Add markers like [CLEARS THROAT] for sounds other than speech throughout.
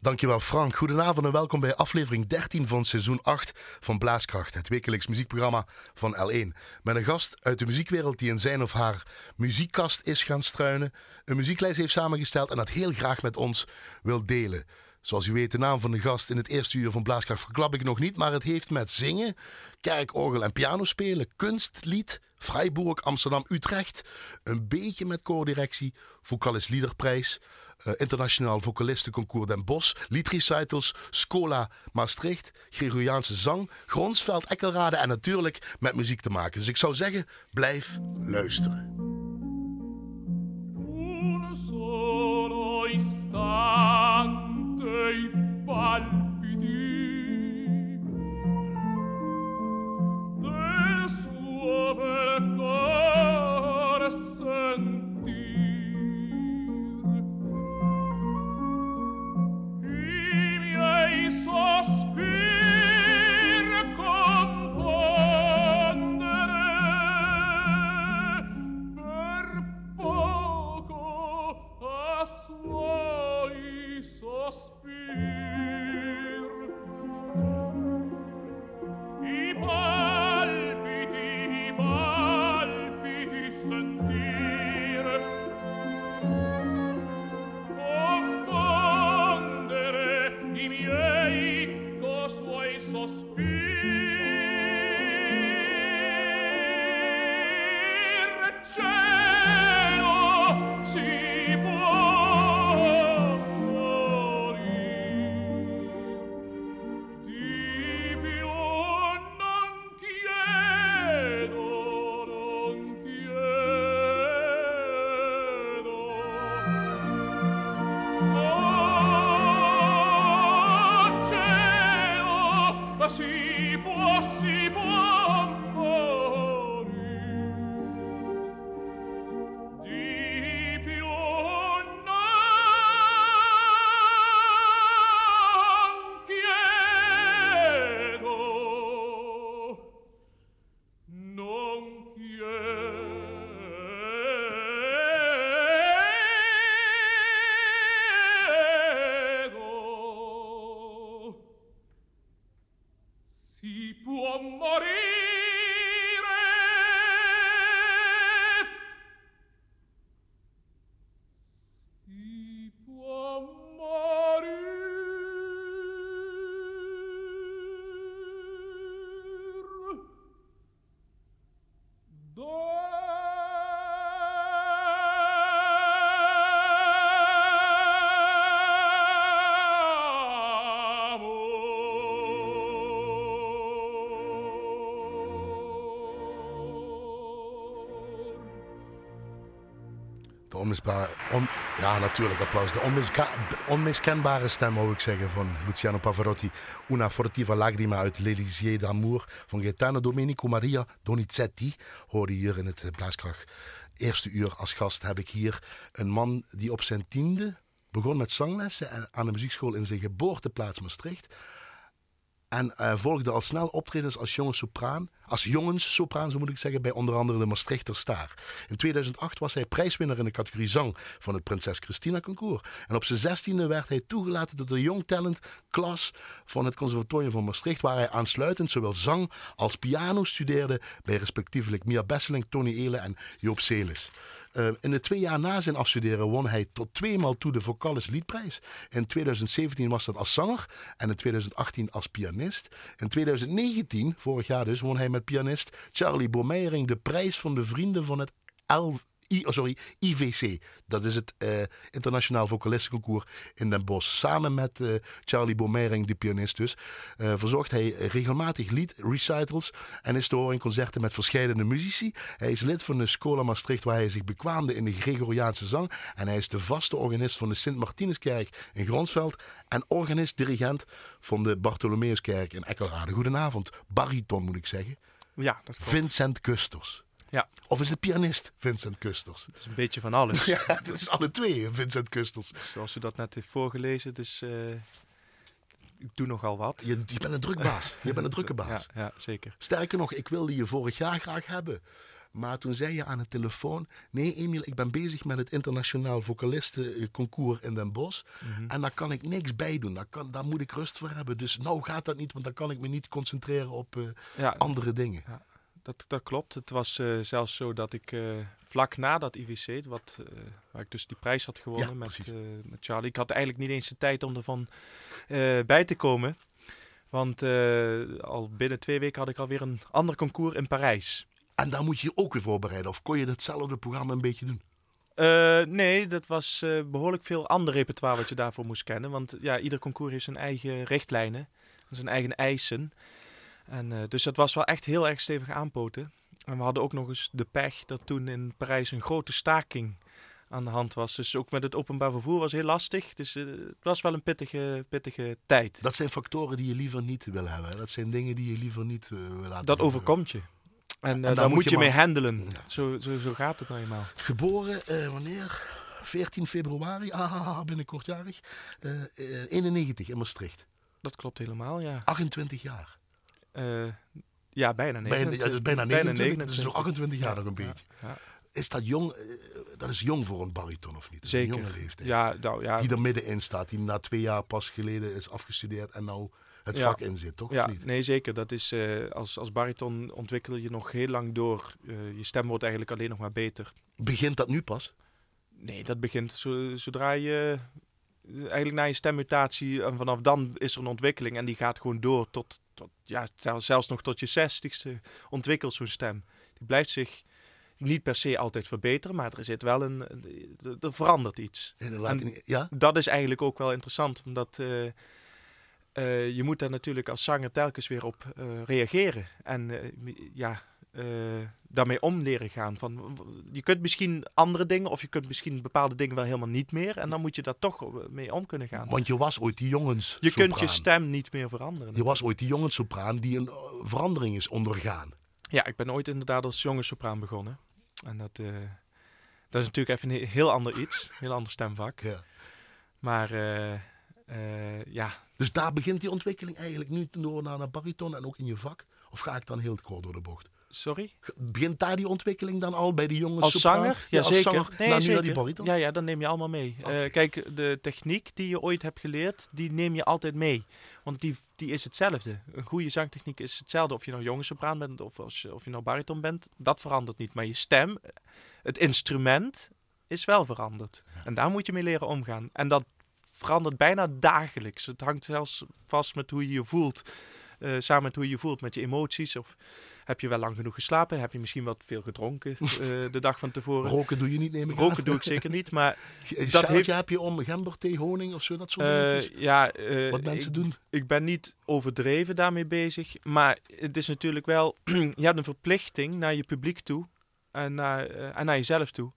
Dankjewel Frank. Goedenavond en welkom bij aflevering 13 van seizoen 8 van Blaaskracht, het wekelijks muziekprogramma van L1. Met een gast uit de muziekwereld die in zijn of haar muziekkast is gaan struinen, een muzieklijst heeft samengesteld en dat heel graag met ons wil delen. Zoals u weet, de naam van de gast in het eerste uur van Blaaskracht verklap ik nog niet, maar het heeft met zingen, kerkorgel en piano spelen, kunstlied, Freiburg, Amsterdam, Utrecht, een beetje met koordirectie, Vocalis Liederprijs, uh, internationaal vocalistenconcours Den Bosch, liedrecitals, Scola Maastricht, Gregoriaanse zang, Gronsveld, Ekkelrade en natuurlijk met muziek te maken. Dus ik zou zeggen, blijf luisteren. Ja, natuurlijk, applaus. De onmiskenbare stem, zou ik zeggen, van Luciano Pavarotti. Una fortiva lagrima uit L'Elysée d'Amour van Gaetano Domenico Maria Donizetti. Hoorde hier in het Blaaskracht. Eerste uur als gast heb ik hier een man die op zijn tiende begon met zanglessen aan de muziekschool in zijn geboorteplaats Maastricht. En uh, volgde al snel optredens als jonge sopraan, als jongenssopraan, zo moet ik zeggen, bij onder andere de Maastrichter Staar. In 2008 was hij prijswinnaar in de categorie zang van het Prinses Christina Concours. En op zijn zestiende werd hij toegelaten tot de Young Talent klas van het Conservatorium van Maastricht, waar hij aansluitend zowel zang als piano studeerde bij respectievelijk Mia Besseling, Tony Ele en Joop Selis. Uh, in de twee jaar na zijn afstuderen won hij tot tweemaal toe de Vocalis Liedprijs. In 2017 was dat als zanger en in 2018 als pianist. In 2019, vorig jaar dus, won hij met pianist Charlie Bomeiring de prijs van de vrienden van het L I, oh sorry, IVC. Dat is het uh, Internationaal Vocalistenconcours in Den Bosch. Samen met uh, Charlie Bomering, de pianist dus, uh, verzorgt hij regelmatig lied recitals en is te horen in concerten met verschillende muzici. Hij is lid van de Scola Maastricht waar hij zich bekwaamde in de Gregoriaanse zang. En hij is de vaste organist van de Sint-Martinuskerk in Gronsveld en organist-dirigent van de Bartholomeuskerk in Ekkelrade. Goedenavond, bariton moet ik zeggen. Ja, dat Vincent Kusters. Ja. Of is het pianist Vincent Kusters? Het is een beetje van alles. [LAUGHS] ja, het is alle twee Vincent Kusters. Zoals u dat net heeft voorgelezen, dus uh, ik doe nogal wat. Je, je bent een drukbaas. je bent een drukke [LAUGHS] baas. Ja, ja, zeker. Sterker nog, ik wilde je vorig jaar graag hebben. Maar toen zei je aan de telefoon: Nee, Emiel, ik ben bezig met het internationaal vocalistenconcours in Den Bosch. Mhm. En daar kan ik niks bij doen. Daar, kan, daar moet ik rust voor hebben. Dus nou gaat dat niet, want dan kan ik me niet concentreren op eh, Ja, andere dingen. Dat, dat klopt. Het was eh, zelfs zo dat ik eh, vlak na dat IWC, wat, eh, waar ik dus die prijs had gewonnen Ja, met, met Charlie, ik had eigenlijk niet eens de tijd om ervan bij te komen. Want al binnen twee weken had ik alweer een ander concours in Parijs. En daar moet je je ook weer voorbereiden. Of kon je hetzelfde programma een beetje doen? Nee, dat was eh, behoorlijk veel ander repertoire wat je daarvoor moest kennen. Want ja, ieder concours heeft zijn eigen richtlijnen, zijn eigen eisen. En, eh, dus dat was wel echt heel erg stevig aanpoten. En we hadden ook nog eens de pech dat toen in Parijs een grote staking aan de hand was. Dus ook met het openbaar vervoer was heel lastig. Dus eh, het was wel een pittige, pittige tijd. Dat zijn factoren die je liever niet wil hebben. hè. Dat zijn dingen die je liever niet eh, wil laten Dat gebeuren. overkomt je. En, En daar daar moet je je mee handelen. Ja. Zo, zo, zo gaat het nou eenmaal. Geboren, wanneer? 14 februari, ah, binnenkort jarig. Eh, eh, 91 in Maastricht. Dat klopt helemaal, ja. 28 jaar. Eh, ja, bijna Bijna, 29. ja, dat is bijna 29, dus nog 28 jaar Ja, nog een ja, beetje. ja. Is dat jong? eh, dat is jong voor een bariton of niet? Dat Zeker. Een jonge leeftijd. Ja, nou ja. Die er middenin staat, die na twee jaar pas geleden is afgestudeerd en nou het Ja. vak in zit, toch? ja, nee, zeker. Dat is, eh, als, als bariton ontwikkel je nog heel lang door. Je stem wordt eigenlijk alleen nog maar beter. Begint dat nu pas? Nee, dat begint zo, zodra je eigenlijk na je stemmutatie en vanaf dan is er een ontwikkeling en die gaat gewoon door tot, tot ja, zel- zelfs nog tot je zestigste ontwikkelt zo'n stem. Die blijft zich niet per se altijd verbeteren, maar er zit wel een, er- er verandert iets. En En- hij- ja? dat is eigenlijk ook wel interessant, omdat eh, eh, je moet daar natuurlijk als zanger telkens weer op eh, reageren. En eh, ja, eh, daarmee om leren gaan. Van, je kunt misschien andere dingen, of je kunt misschien bepaalde dingen wel helemaal niet meer. En dan moet je daar toch eh, mee om kunnen gaan. Want je was ooit die jongens Je kunt je sopraan. stem niet meer veranderen. Je was ooit die jongenssopraan die een eh, verandering is ondergaan. Ja, ik ben ooit inderdaad als jonge sopraan begonnen. En dat, eh, dat is natuurlijk even een he- heel ander iets, een [LAUGHS] heel ander stemvak. Ja. Maar eh, eh, ja, Dus daar begint die ontwikkeling eigenlijk nu door naar een bariton en ook in je vak? Of ga ik dan heel kort door de bocht? Sorry? Begint daar die ontwikkeling dan al bij die jongens Als zanger? Ja, zeker. zanger, nee, nu zeker. naar die? Ja, ja, dan neem je allemaal mee. Eh, kijk, de techniek die je ooit hebt geleerd, die neem je altijd mee. Want die, die is hetzelfde. Een goede zangtechniek is hetzelfde of je nou jonge sopraan bent of als je, of je nou bariton bent. Dat verandert niet. Maar je stem, het instrument, is wel veranderd. En daar moet je mee leren omgaan. En dat verandert bijna dagelijks. Het hangt zelfs vast met hoe je je voelt. Eh, samen met hoe je je voelt, met je emoties. Of heb je wel lang genoeg geslapen? Heb je misschien wat veel gedronken [LAUGHS] eh, de dag van tevoren? Roken doe je niet, neem ik Roken aan. doe ik zeker niet, maar [LAUGHS] Een dat heeft- heb je om gemberthee, honing of zo, dat soort eh, dingetjes? ja, Wat mensen ik, doen. ik ben niet overdreven daarmee bezig, maar het is natuurlijk wel, [CLEARS THROAT] je hebt een verplichting naar je publiek toe en naar, en naar jezelf toe.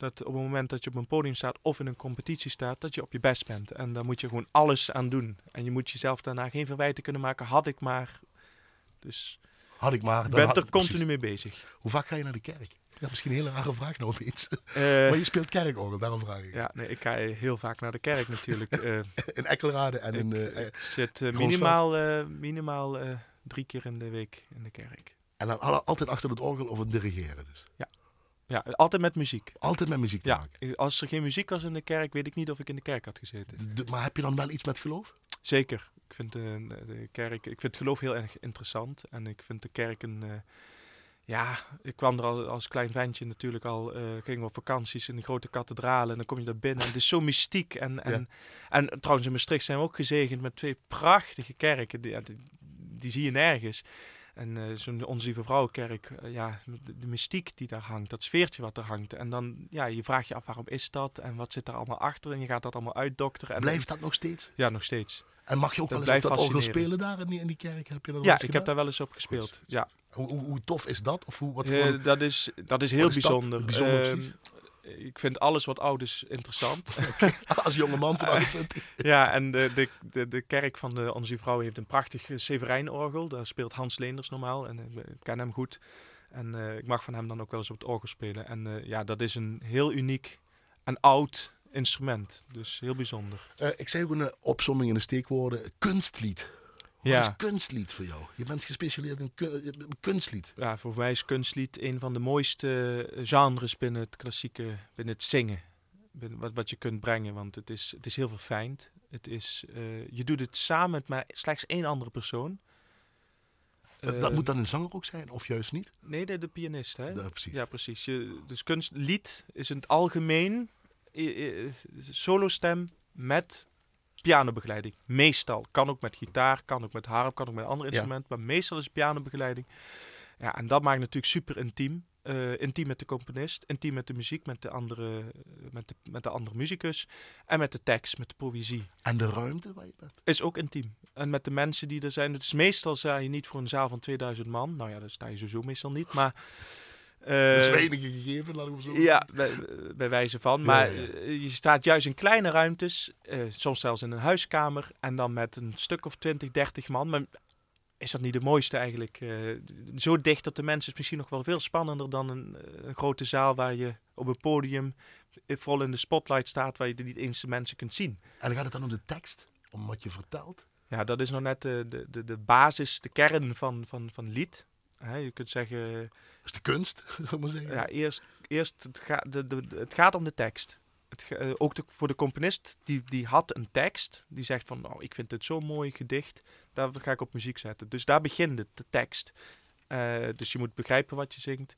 Dat op het moment dat je op een podium staat of in een competitie staat, dat je op je best bent. En daar moet je gewoon alles aan doen. En je moet jezelf daarna geen verwijten kunnen maken, had ik maar. Dus Had ik maar. ik dan ben had- er continu precies. mee bezig. Hoe vaak ga je naar de kerk? Ja, misschien een hele rare vraag nou opeens. Eh, maar je speelt kerkorgel, daarom vraag ik. ja, nee, ik ga heel vaak naar de kerk natuurlijk. Eh, [LAUGHS] In Ekkelrade en in... ik zit minimaal, minimaal drie keer in de week in de kerk. en dan alle- altijd achter het orgel of het dirigeren dus. Ja, altijd met muziek. Altijd met muziek te Ja, maken. als er geen muziek was in de kerk, weet ik niet of ik in de kerk had gezeten. Maar heb je dan wel iets met geloof? Zeker. Ik vind de, de kerk, ik vind het geloof heel erg interessant. En ik vind de kerk een. eh, ja, ik kwam er al als klein ventje natuurlijk al. eh gingen we op vakanties in die grote kathedralen. En dan kom je daar binnen. En het is zo mystiek. En, en, en trouwens, in Maastricht zijn we ook gezegend met twee prachtige kerken. Die, ja, die, die zie je nergens. En eh, zo'n Onze Lieve Vrouwenkerk, eh, ja, de, de mystiek die daar hangt, dat sfeertje wat er hangt. En dan, ja, je vraagt je af waarom is dat en wat zit er allemaal achter. En je gaat dat allemaal uitdokteren. En Blijft dat nog steeds? Ja, nog steeds. En mag je ook Dat wel eens op dat orgel spelen daar in die, in die kerk? Heb je dat Ja, ik gedaan? heb daar wel eens op gespeeld. Goed. Ja, Hoe, hoe, hoe tof is dat? Of hoe, wat voor... Eh, dat, is, dat is heel is dat? bijzonder. Ik vind alles wat oud is interessant. [LAUGHS] Als jonge man van 28. ja, en de, de, de, de kerk van de Onze Vrouw heeft een prachtig Severijnorgel. Daar speelt Hans Leenders normaal en eh, ik ken hem goed. En eh, ik mag van hem dan ook wel eens op het orgel spelen. En eh, ja, dat is een heel uniek en oud instrument. Dus heel bijzonder. Eh, ik zei ook een eh, opsomming in de steekwoorden. Kunstlied. Wat Ja. is kunstlied voor jou? Je bent gespecialiseerd in ku- kunstlied. Ja, voor mij is kunstlied een van de mooiste eh, genres binnen het klassieke, binnen het zingen. Binnen wat, wat je kunt brengen, want het is, het is heel verfijnd. Het is, eh, je doet het samen met maar slechts één andere persoon. Dat- dat moet dan een zanger ook zijn, of juist niet? Nee, de, de pianist, hè? Ja, precies. Ja, precies. Je, dus kunstlied is in het algemeen eh, solostem met pianobegeleiding. Meestal. Kan ook met gitaar, kan ook met harp, kan ook met een ander Ja. instrument. Maar meestal is pianobegeleiding. Ja, en dat maakt natuurlijk super intiem. Eh, intiem met de componist, intiem met de muziek, met de andere, met de, met de andere muzikus. En met de tekst, met de poëzie. En de ruimte waar je bent. Is ook intiem. En met de mensen die er zijn. Het is meestal sta je niet voor een zaal van 2000 man. Nou ja, daar sta je sowieso meestal niet. Maar. Dat is eh, weinig gegeven, laten we zo ja, bij, bij wijze van. Maar ja, ja. eh, je staat juist in kleine ruimtes, eh, soms zelfs in een huiskamer, en dan met een stuk of 20, 30 man. Maar is dat niet de mooiste eigenlijk? Zo dicht dat de mensen is misschien nog wel veel spannender dan een, een grote zaal waar je op een podium vol in de spotlight staat, waar je niet eens de mensen kunt zien. En dan gaat het dan om de tekst, om wat je vertelt. Ja, dat is nog net de, de, de, de basis, de kern van, van, van lied. Hè, je kunt zeggen, Dat is de kunst, [LAUGHS] zou ik maar zeggen. Ja, eerst, eerst het, ga, de, de, het gaat om de tekst. Het, eh, ook de- voor de componist, die, die had een tekst. Die zegt van, nou, ik vind het zo'n mooi gedicht. Daar ga ik op muziek zetten. Dus daar begint het, de tekst. Eh, dus je moet begrijpen wat je zingt.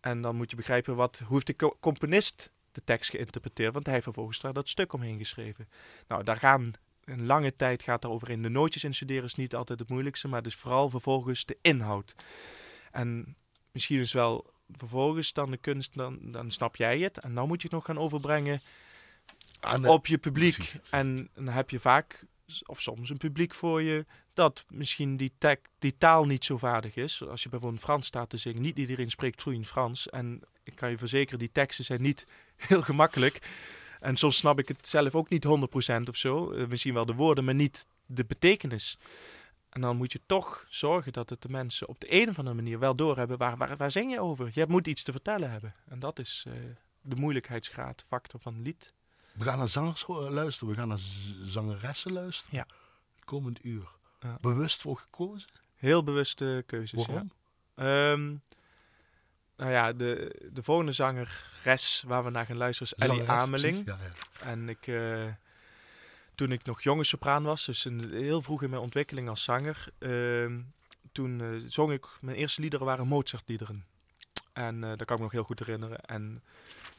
En dan moet je begrijpen wat, hoe heeft de co- componist de tekst geïnterpreteerd. Want hij heeft vervolgens daar dat stuk omheen geschreven. Nou, daar gaan... Een lange tijd gaat daarover in. De nootjes instuderen is niet altijd het moeilijkste, maar dus vooral vervolgens de inhoud. En misschien is wel vervolgens dan de kunst, dan, dan snap jij het. En dan moet je het nog gaan overbrengen Aan de- op je publiek. precies. En dan heb je vaak, of soms een publiek voor je, dat misschien die, tek, die taal niet zo vaardig is. Als je bijvoorbeeld Frans staat te zingen, niet iedereen spreekt vloeiend Frans. En ik kan je verzekeren, die teksten zijn niet [LAUGHS] heel gemakkelijk. En soms snap ik het zelf ook niet 100% of zo. Eh, misschien wel de woorden, maar niet de betekenis. En dan moet je toch zorgen dat het de mensen op de een of andere manier wel doorhebben. Waar, waar, waar zing je over? Je moet iets te vertellen hebben. En dat is eh, de moeilijkheidsgraad, factor van lied. We gaan naar zangers ho- luisteren, we gaan naar zangeressen luisteren. Ja. Komend uur. Ja. Bewust voor gekozen? Heel bewuste keuzes. Waarom? Ja. Ehm, nou ja, de, de volgende zangeres waar we naar gaan luisteren is Ellie Ameling. precies, Ja, ja. En ik, eh, toen ik nog jonge sopraan was, dus een, heel vroeg in mijn ontwikkeling als zanger, ehm, toen eh, zong ik, mijn eerste liederen waren Mozart-liederen. En eh dat kan ik me nog heel goed herinneren. En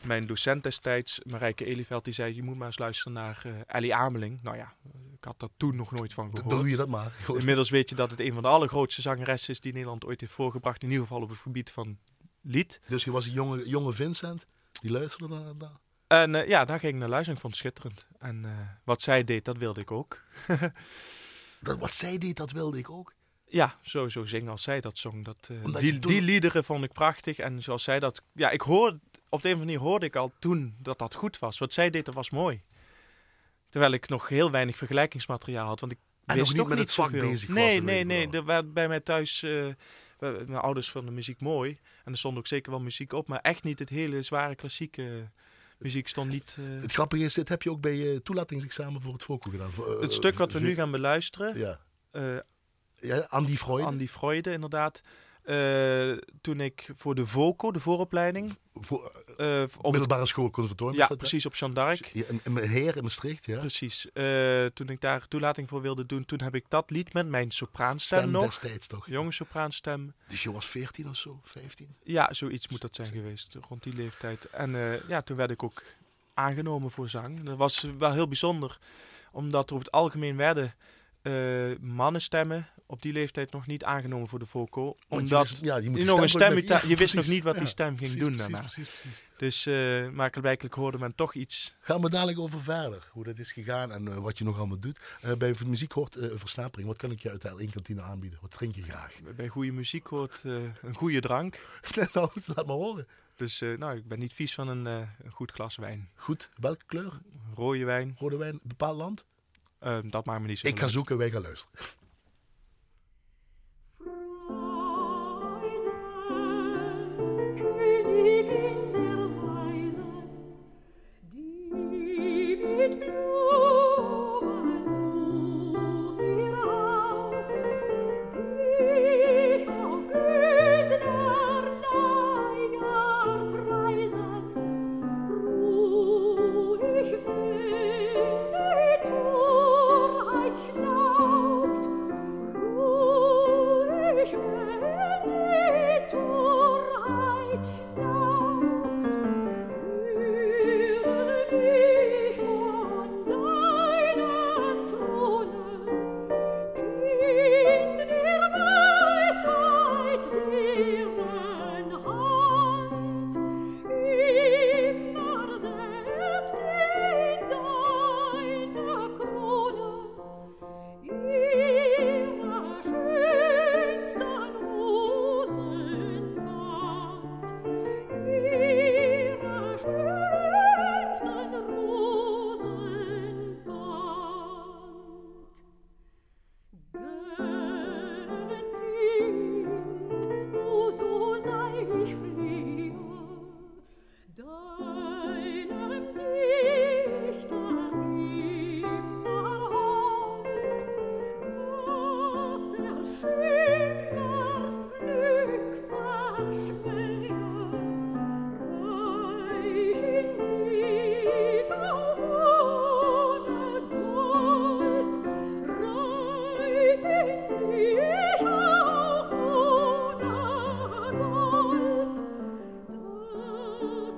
mijn docent destijds, Marijke Elieveld, die zei, je moet maar eens luisteren naar eh Ellie Ameling. Nou ja, ik had daar toen nog nooit van Dan gehoord. doe je dat maar. Gewoon. Inmiddels weet je dat het een van de allergrootste zangeressen is die Nederland ooit heeft voorgebracht. In ieder geval op het gebied van lied. Dus je was een jonge, jonge Vincent, die luisterde naar dat. En eh, ja, daar ging ik naar luisteren. Ik vond het schitterend. En eh, wat zij deed, dat wilde ik ook. [LAUGHS] dat. Wat zij deed, dat wilde ik ook. Ja, zo zingen als zij dat zong. Dat, eh, die, toen- die liederen vond ik prachtig. En zoals zij dat... Ja, ik hoor... Op de een of andere manier hoorde ik al toen dat dat goed was. Wat zij deed, dat was mooi. Terwijl ik nog heel weinig vergelijkingsmateriaal had. Want ik En wist nog niet met niet het vak zoveel. bezig was, Nee, dat nee, nee. werd bij mij thuis... mijn ouders vonden muziek mooi. En er stond ook zeker wel muziek op. Maar echt niet het hele zware klassieke muziek stond niet... eh, Het grappige is, dit heb je ook bij je toelatingsexamen voor het Foco gedaan. Voor, eh, het stuk wat we nu gaan beluisteren... Ja. eh, ja, Andy Freud. Andy Freude, inderdaad. Eh, toen ik voor de VOCO, de vooropleiding, Voor, eh, het- middelbare school conservatorium. ja, hè? precies op Jeanne d'Arc. Ja, in, in Heer in Maastricht, ja. Precies. Eh, toen ik daar toelating voor wilde doen, toen heb ik dat lied met mijn sopraanstem Stem nog. destijds toch? Jonge sopraanstem. Dus je was 14 of zo, 15? Ja, zoiets moet dat zijn geweest, rond die leeftijd. En eh, ja, toen werd ik ook aangenomen voor zang. Dat was wel heel bijzonder, omdat er over het algemeen werden eh mannenstemmen op die leeftijd nog niet aangenomen voor de je Omdat wist- ja, je moet die nog een stem je [LAUGHS] wist nog niet wat Ja, die stem ging precies, doen precies, daarna. Precies, precies. Dus, eh maar blijkbaar hoorde men toch iets. Gaan we dadelijk over verder, hoe dat is gegaan en eh, wat je nog allemaal doet. Eh, bij muziek hoort versnapering. Wat kan ik je uit de L1 kantine aanbieden? Wat drink je graag? Bij goede muziek hoort een goede drank. [LAUGHS] nou, laat maar horen. Dus nou, ik ben niet vies van een, een goed glas wijn. Goed, welke kleur? Rode wijn, Rode wijn, bepaald land? eh, dat maakt me niet zo Ik ga zoeken, wij gaan luisteren.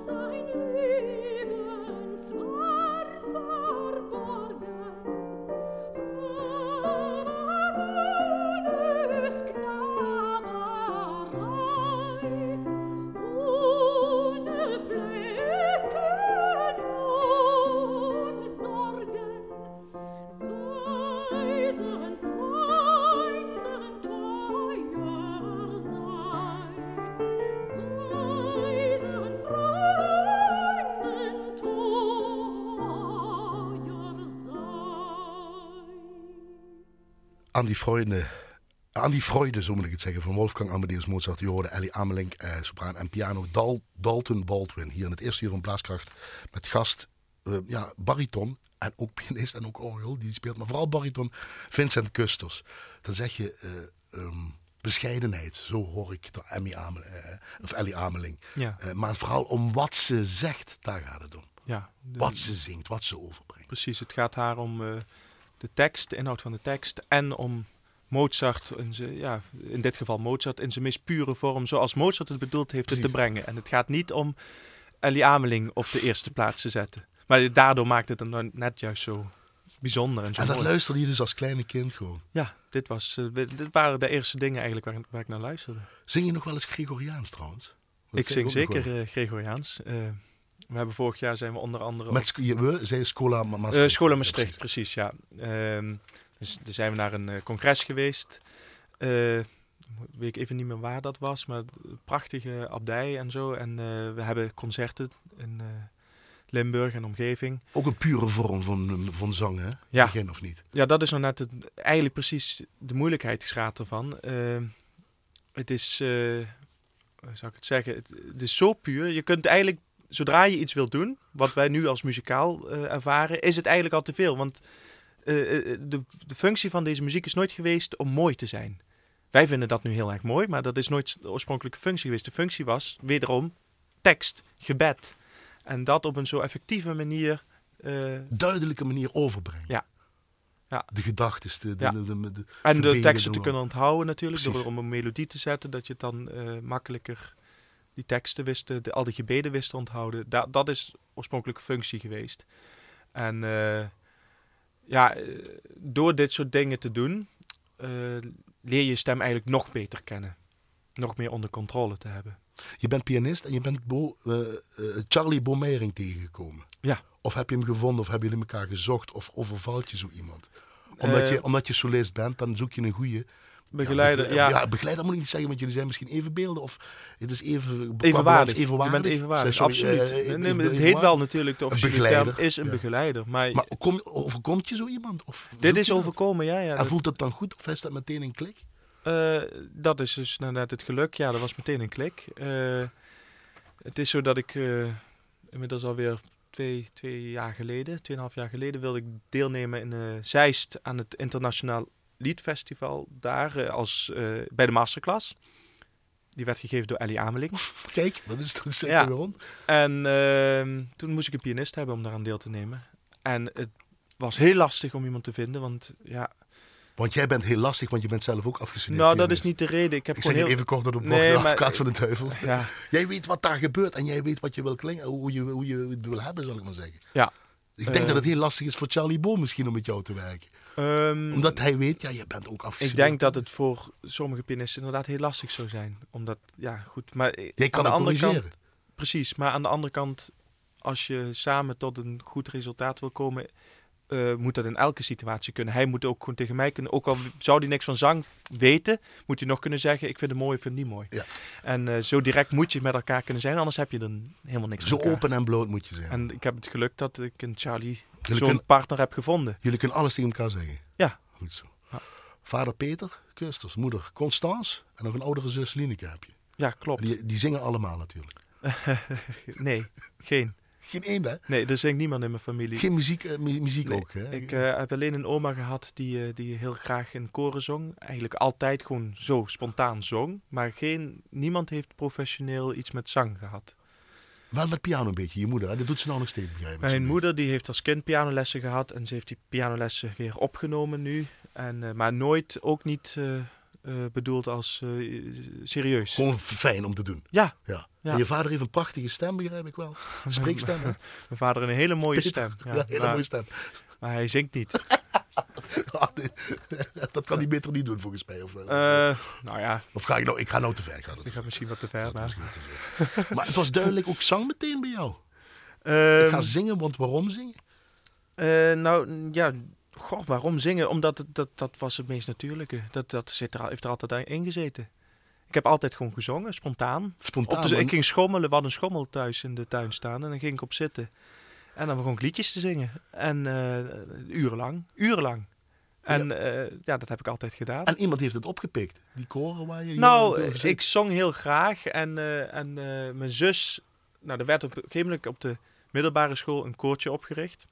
sein Leben zwar. Aan die Freude, aan die Freude, zo moet ik het zeggen, van Wolfgang Amadeus Mozart. Je hoorde Ellie Amelink, eh, sopraan en piano. Dal, Dalton Baldwin, hier in het eerste uur van Blaaskracht. Met gast, eh, ja, bariton en ook pianist en ook orgel, die speelt. Maar vooral bariton, Vincent Kusters. Dan zeg je eh, ehm, bescheidenheid, zo hoor ik de Emmy Amel, eh, of Ellie Ameling. Ja, maar vooral om wat ze zegt, daar gaat het om. ja. De- Wat ze zingt, wat ze overbrengt. Precies, het gaat haar om de tekst, de inhoud van de tekst en om Mozart, in, zijn, ja, in dit geval Mozart, in zijn meest pure vorm, zoals Mozart het bedoeld heeft het te brengen. En het gaat niet om Ellie Ameling op de eerste plaats te zetten. Maar daardoor maakt het dan nou net juist zo bijzonder en zo En dat mooi. luisterde je dus als kleine kind gewoon. Ja, dit, was, eh, dit waren de eerste dingen eigenlijk waar, waar ik naar luisterde. Zing je nog wel eens Gregoriaans trouwens? Dat ik zing zeker eh, Gregoriaans. Eh, we hebben vorig jaar zijn we onder andere Met we, Ma- Eh Maastricht. School in Ja, Maastricht, precies. ja. Ehm, dus daar zijn we naar een eh, congres geweest. Eh, weet ik even niet meer waar dat was, maar prachtige abdij en zo. En eh, we hebben concerten in eh, Limburg en omgeving. Ook een pure vorm van, van zang, hè? Ja. Begin of niet? Ja, dat is nou net het, eigenlijk precies de moeilijkheidsgraad ervan. Ehm, het is, eh, hoe zou ik het zeggen, het, het is zo puur. Je kunt eigenlijk, zodra je iets wilt doen, wat wij nu als muzikaal eh, ervaren, is het eigenlijk al te veel. Want eh, eh, de, de functie van deze muziek is nooit geweest om mooi te zijn. Wij vinden dat nu heel erg mooi, maar dat is nooit de oorspronkelijke functie geweest. De functie was wederom tekst, gebed. En dat op een zo effectieve manier. Duidelijke manier overbrengen. Ja. Ja. De gedachten, de, de, Ja. de, En de teksten te kunnen onthouden natuurlijk, Precies. door om een melodie te zetten, dat je het dan makkelijker die teksten wist, te- de, al die gebeden wist te onthouden. Da dat is oorspronkelijke functie geweest. En eh, ja, eh, door dit soort dingen te doen, eh, leer je je stem eigenlijk nog beter kennen. Nog meer onder controle te hebben. Je bent pianist en je bent Bo, eh, Charlie Bomering tegengekomen. Ja. Of heb je hem gevonden of hebben jullie elkaar gezocht of overvalt je zo iemand? Omdat, je, omdat je solist bent, dan zoek je een goede Begeleider, ja, ja. ja, begeleider moet ik niet zeggen, want jullie zijn misschien evenbeelden of het is even Evenwaardig. Je evenwaardig. bent evenwaardig, Sorry, absoluut. eh, nee, even maar het heet wel natuurlijk, de officiële term begeleider, is een ja. begeleider. Maar, Maar kom, overkomt je zo iemand? Of dit is dat? overkomen, ja. ja En dat- voelt het dan goed of is dat meteen een klik? Eh, dat is dus net het geluk. Ja, dat was meteen een klik. Eh, het is zo dat ik inmiddels alweer twee, twee jaar geleden, tweeënhalf jaar geleden, wilde ik deelnemen in Zeist aan het Internationaal Liedfestival. Daar eh, als, eh, bij de masterclass. Die werd gegeven door Ellie Ameling. [LAUGHS] Kijk, dat is toch zeker Ja. En ehm, toen moest ik een pianist hebben om daaraan deel te nemen. En het was heel lastig om iemand te vinden, want ja... Want jij bent heel lastig, want je bent zelf ook afgestudeerd Nou, dat is niet de reden. Ik heb Ik zeg heel... even kort door de bocht, Nee, de advocaat van de duivel. [LAUGHS] Ja, Jij weet wat daar gebeurt en jij weet wat je wil klinken, hoe je, hoe je het wil hebben, zal ik maar zeggen. Ja. Ik denk Eh. dat het heel lastig is voor Charlie Bo misschien om met jou te werken. Ehm, Omdat hij weet, ja, je bent ook afgestudeerd. Ik denk dat het voor sommige pianisten inderdaad heel lastig zou zijn. Omdat, ja, goed. Maar eh, Jij kan aan de het andere corrigeren. kant, precies. Maar aan de andere kant, als je samen tot een goed resultaat wil komen, eh, moet dat in elke situatie kunnen. Hij moet ook gewoon tegen mij kunnen. Ook al zou hij niks van zang weten, moet hij nog kunnen zeggen: Ik vind het mooi, ik vind het niet mooi. Ja. En eh, zo direct moet je met elkaar kunnen zijn, anders heb je dan helemaal niks Zo open en bloot moet je zijn. En ik heb het geluk dat ik in Charlie zo'n partner heb gevonden. jullie kunnen alles tegen elkaar zeggen. Ja. Goed zo. Ja. Vader Peter, Kusters, moeder Constance en nog een oudere zus Lineke heb je. Ja, klopt. Die, die zingen allemaal natuurlijk. [LAUGHS] nee, geen. Geen één, hè? Nee, er zingt niemand in mijn familie. Geen muziek, eh, mu- muziek Nee, ook, hè? Ik eh, heb alleen een oma gehad die, eh, die heel graag in koren zong. Eigenlijk altijd gewoon zo spontaan zong. Maar geen, niemand heeft professioneel iets met zang gehad. Wel met piano een beetje, je moeder. Hè? Dat doet ze nou nog steeds, begrijp. Mijn moeder die heeft als kind pianolessen gehad. En ze heeft die pianolessen weer opgenomen nu. En, maar nooit, ook niet bedoeld als serieus. Gewoon fijn om te doen. Ja. ja. Ja. Je vader heeft een prachtige stem, begrijp ik wel. [LAUGHS] Spreekstem? Mijn vader een hele mooie Peter. stem. Ja, hele maar, mooie stem. maar hij zingt niet. [LAUGHS] Ah, nee. [LAUGHS] dat kan hij beter niet doen, volgens mij. Of? Eh, nou ja, of ga ik nou, ik ga nou te ver. Ik ga dat ik ga misschien wat te ver. Maar, misschien te ver. maar het was duidelijk ook zang meteen bij jou. ik Ehm, ga zingen, want waarom zingen? Eh, nou, ja, goh, waarom zingen? Omdat het, dat, dat was het meest natuurlijke. Dat, dat zit er, heeft er altijd in gezeten. Ik heb altijd gewoon gezongen, spontaan. Spontaan. Op de, ik ging schommelen, we hadden een schommel thuis in de tuin staan. En dan ging ik op zitten. En dan begon ik liedjes te zingen. En eh, urenlang, urenlang. En eh, ja, dat heb ik altijd gedaan. En iemand heeft het opgepikt. Die koren waar je... nou, ik zong heel graag. En, eh, en mijn zus... Nou, er werd op een gegeven moment op de middelbare school een koortje opgericht.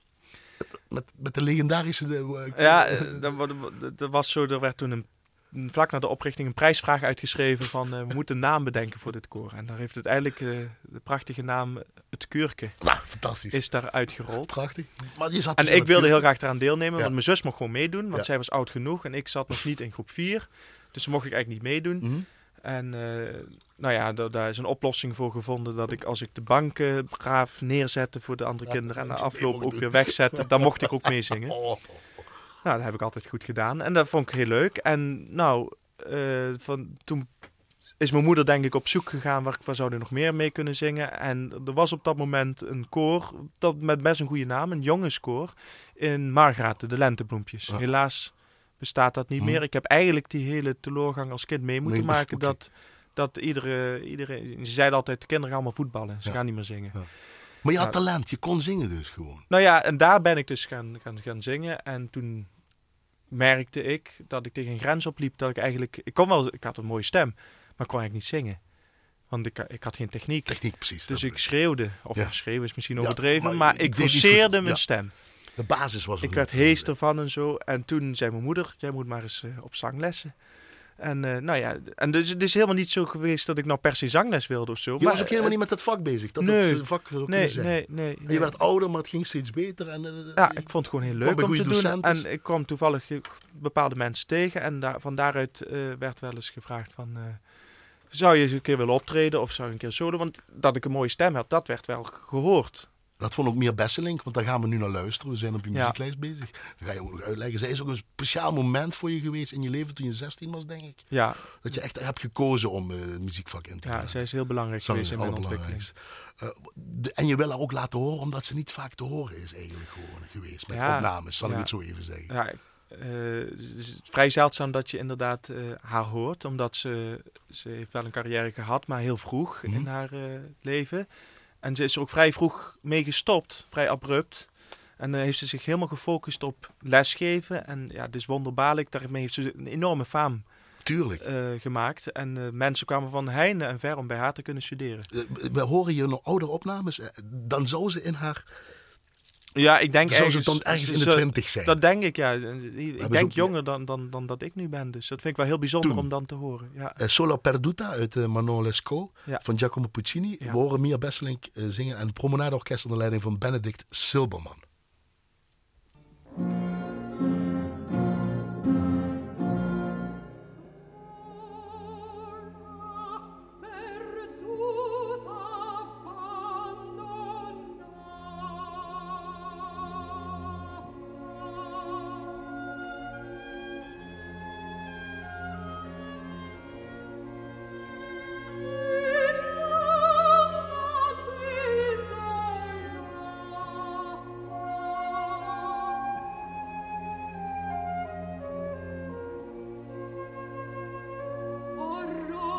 Met, met de legendarische... Ja, dat, wa- dat- dat was zo, er werd toen een- vlak na de oprichting een prijsvraag uitgeschreven van eh, we moeten een naam bedenken voor dit koor. En daar heeft uiteindelijk eh, de prachtige naam Het Keurke nou, fantastisch. is daar uitgerold. Prachtig. Maar je zat En dus ik wilde heel graag eraan deelnemen, Ja. want mijn zus mocht gewoon meedoen, want Ja. zij was oud genoeg en ik zat nog niet in groep 4. Dus mocht ik eigenlijk niet meedoen. Mhm. En eh, nou ja, da- daar is een oplossing voor gevonden dat ik als ik de banken braaf neerzette voor de andere Ja, kinderen en mee afloop ook doen. weer wegzette, dan mocht ik ook meezingen. [LAUGHS] Oh. Nou, dat heb ik altijd goed gedaan. En dat vond ik heel leuk. En nou, eh, van, toen is mijn moeder denk ik op zoek gegaan waar, waar zou er nog meer mee kunnen zingen. En er was op dat moment een koor dat met best een goede naam, een jongenskoor, in Margraten, de Lentebloempjes. Ja. Helaas bestaat dat niet Hm. meer. Ik heb eigenlijk die hele teleurgang als kind mee moeten Nee, maken. Dat, dat iedere, iedereen, ze zeiden altijd, de kinderen gaan allemaal voetballen. Ze Ja. gaan niet meer zingen. Maar je had Ja. talent. Je kon zingen dus gewoon. Nou ja, en daar ben ik dus gaan, gaan, gaan zingen. En toen merkte ik dat ik tegen een grens opliep. Dat ik eigenlijk... Ik, kon wel, ik had een mooie stem, maar kon eigenlijk niet zingen. Want ik, ik had geen techniek. Techniek, precies. Dus ik schreeuwde. Of Ja. schreeuwen is misschien Ja, overdreven. maar ik forceerde mijn stem. De basis was Ik werd niet. hees ervan en zo. En toen zei mijn moeder, jij moet maar eens eh, op zanglessen. En eh, nou ja, en dus het is helemaal niet zo geweest dat ik nou per se zangles wilde of zo. Je maar, was ook helemaal eh, niet met dat vak bezig. Dat nee. het vak zou Nee, zijn. nee, nee. Je werd ouder, maar het ging steeds beter. En, eh, Ja, ik vond het gewoon heel leuk om te goede doen. En ik kwam toevallig bepaalde mensen tegen. En daar, van daaruit werd wel eens gevraagd van... zou je eens een keer willen optreden of zou je een keer solo? Want dat ik een mooie stem had, dat werd wel gehoord. Dat vond ook meer Besselink, want daar gaan we nu naar luisteren. We zijn op je Ja. muzieklijst bezig. Dan ga je ook nog uitleggen. Zij is ook een speciaal moment voor je geweest in je leven toen je 16 was, denk ik. Ja, Dat je echt hebt gekozen om eh, het muziekvak in te gaan. ja zij is heel belangrijk geweest in mijn ontwikkeling. Eh, de- en je wil haar ook laten horen, omdat ze niet vaak te horen is eigenlijk gewoon geweest. Met Ja, opnames, zal ik het zo even zeggen. Ja, eh, het is vrij zeldzaam dat je inderdaad eh, haar hoort. Omdat ze, ze heeft wel een carrière gehad, maar heel vroeg Mhm. in haar eh, leven. En ze is er ook vrij vroeg mee gestopt, vrij abrupt. En dan heeft ze zich helemaal gefocust op lesgeven. En ja, is wonderbaarlijk. Daarmee heeft ze een enorme faam Tuurlijk. eh, gemaakt. En eh, mensen kwamen van heinde en ver om bij haar te kunnen studeren. Eh, we horen hier nog oudere opnames. eh, Dan zou ze in haar. Ja, ik denk zou ze ergens, dan ergens in de twintig zijn. Dat denk ik, ja. Ik ze denk jonger dan, dan, dan dat ik nu ben. Dus dat vind ik wel heel bijzonder Toen. om dan te horen. Ja. Eh, Sola Perduta uit eh, Manon Lescaut Ja. van Giacomo Puccini. Ja. We horen Mia Besselink eh, zingen en het Promenadeorkest onder leiding van Benedict Silberman. Lord.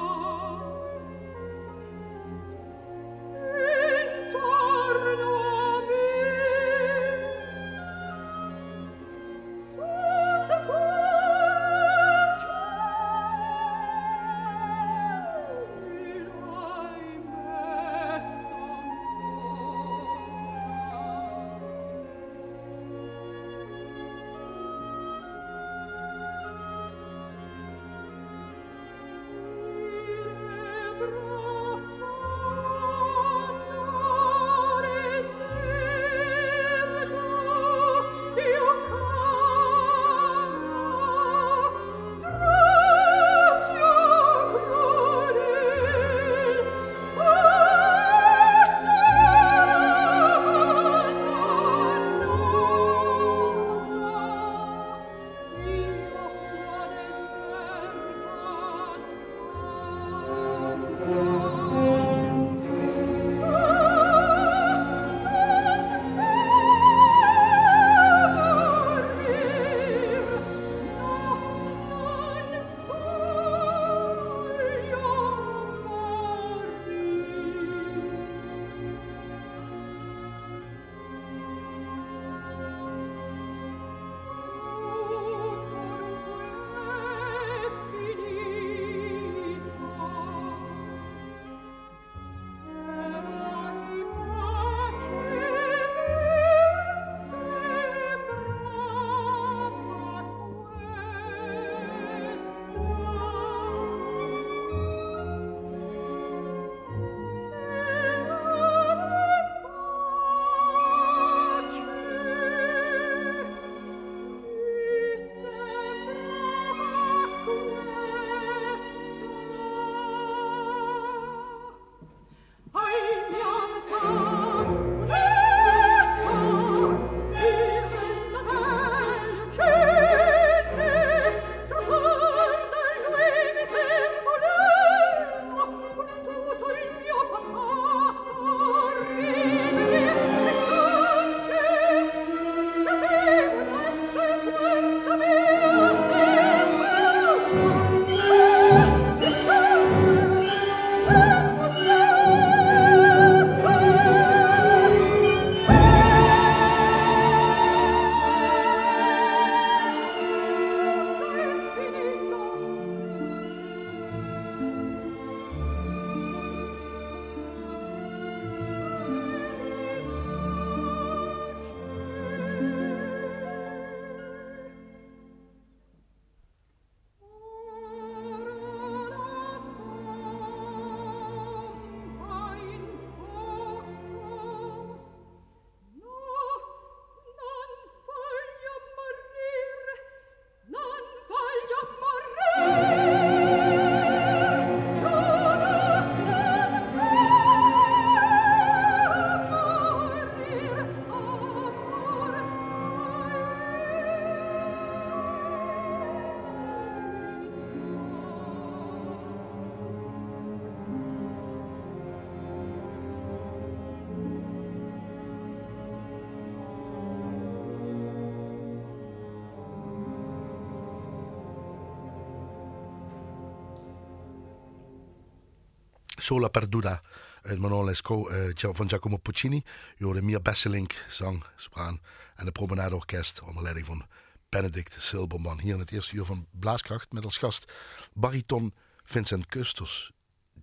Sola Perduta uit Manon Lescaut eh, van Giacomo Puccini. Je hoorde Mia Besselink, zang, sopraan. En de Promenade Orkest onder leiding van Benedict Silberman. Hier in het eerste uur van Blaaskracht met als gast bariton Vincent Kusters.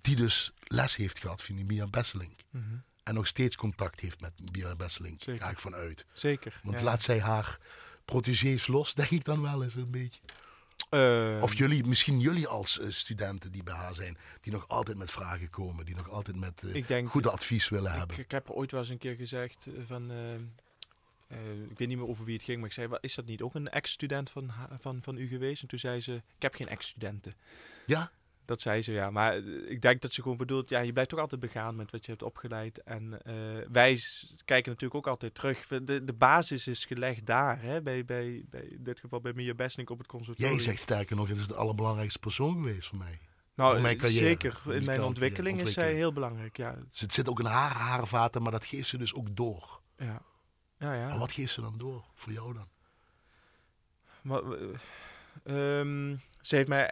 Die dus les heeft gehad van Mia Besselink. En nog steeds contact heeft met Mia Besselink. Zeker. Ga ik vanuit. Zeker. Want ja. laat zij haar protégés los, denk ik dan wel eens een beetje. Eh, Of jullie, misschien jullie als eh, studenten die bij haar zijn, die nog altijd met vragen komen, die nog altijd met denk- goede advies willen ik, hebben. ik heb er ooit wel eens een keer gezegd eh, van... eh, eh, ik weet niet meer over wie het ging, maar ik zei, "Wat, is dat niet ook een ex-student van, van, van u geweest? En toen zei ze, ik heb geen ex-studenten. Ja, Dat zei ze, ja. Maar eh, ik denk dat ze gewoon bedoelt, ja, je blijft toch altijd begaan met wat je hebt opgeleid. En eh, wij kijken natuurlijk ook altijd terug. De, de basis is gelegd daar, hè, bij, bij, bij, in dit geval bij Mia Besnink op het conservatorium. jij zegt sterker nog, het is de allerbelangrijkste persoon geweest voor mij. nou, voor mijn carrière, zeker. In mijn ontwikkeling is zij heel belangrijk, ja. Dus het zit ook in haar haarvaten, maar dat geeft ze dus ook door. Ja, ja. ja. Maar wat geeft ze dan door voor jou dan? Maar, eh, ehm, ze heeft mij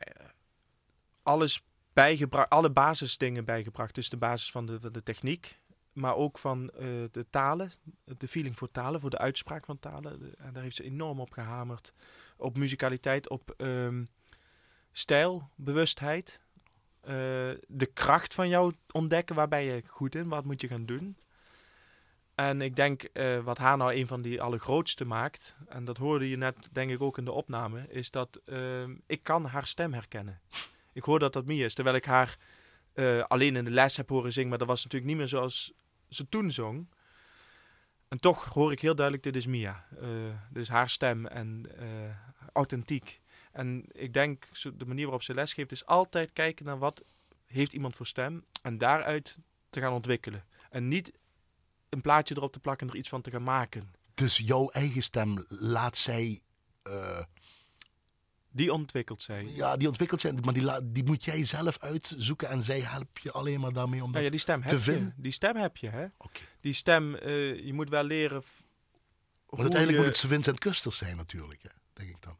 alles bijgebracht, alle basisdingen bijgebracht. Dus de basis van de, de techniek, maar ook van eh, de talen, de feeling voor talen, voor de uitspraak van talen. En daar heeft ze enorm op gehamerd. Op muzikaliteit, op ehm, stijl, bewustheid. eh, de kracht van jou ontdekken, waar ben je goed in, wat moet je gaan doen. En ik denk, eh, wat haar nou een van die allergrootste maakt, en dat hoorde je net denk ik ook in de opname, is dat ehm, ik kan haar stem herkennen. Ik hoor dat dat Mia is, terwijl ik haar eh, alleen in de les heb horen zingen, maar dat was natuurlijk niet meer zoals ze toen zong. En toch hoor ik heel duidelijk, dit is Mia. Eh dit is haar stem en eh, authentiek. En ik denk, de manier waarop ze lesgeeft, is altijd kijken naar wat heeft iemand voor stem en daaruit te gaan ontwikkelen. En niet een plaatje erop te plakken en er iets van te gaan maken. Dus jouw eigen stem laat zij, Die ontwikkelt zij. ja, die ontwikkeld zijn, maar die, la- die moet jij zelf uitzoeken en zij helpt je alleen maar daarmee om dat ja, die stem te heb je. vinden. Die stem heb je, hè? Die stem, eh, je moet wel leren. Want uiteindelijk je- moet het Vincent Kusters zijn natuurlijk, hè, denk ik dan.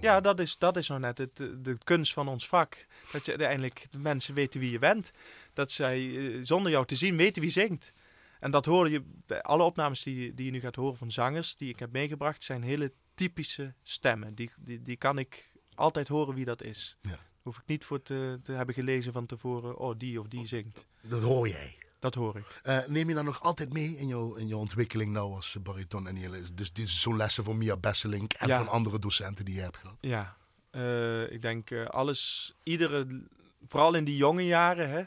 Ja, dat is, dat is nou net het, de kunst van ons vak. Dat je uiteindelijk de mensen weten wie je bent. Dat zij eh, zonder jou te zien weten wie zingt. En dat hoor je bij alle opnames die, je- die je nu gaat horen van zangers die ik heb meegebracht, zijn hele typische stemmen. Die, die, die kan ik altijd horen wie dat is. Ja. Hoef ik niet voor te, te hebben gelezen van tevoren, oh die of die zingt. Dat hoor jij. Dat hoor ik. Eh, neem je dan nog altijd mee in jouw, in jouw ontwikkeling nou als bariton en hele, dus dit is zo'n lessen van Mia Besselink en Ja. van andere docenten die je hebt gehad? Ja, eh, ik denk eh, alles, iedere, vooral in die jonge jaren, hè,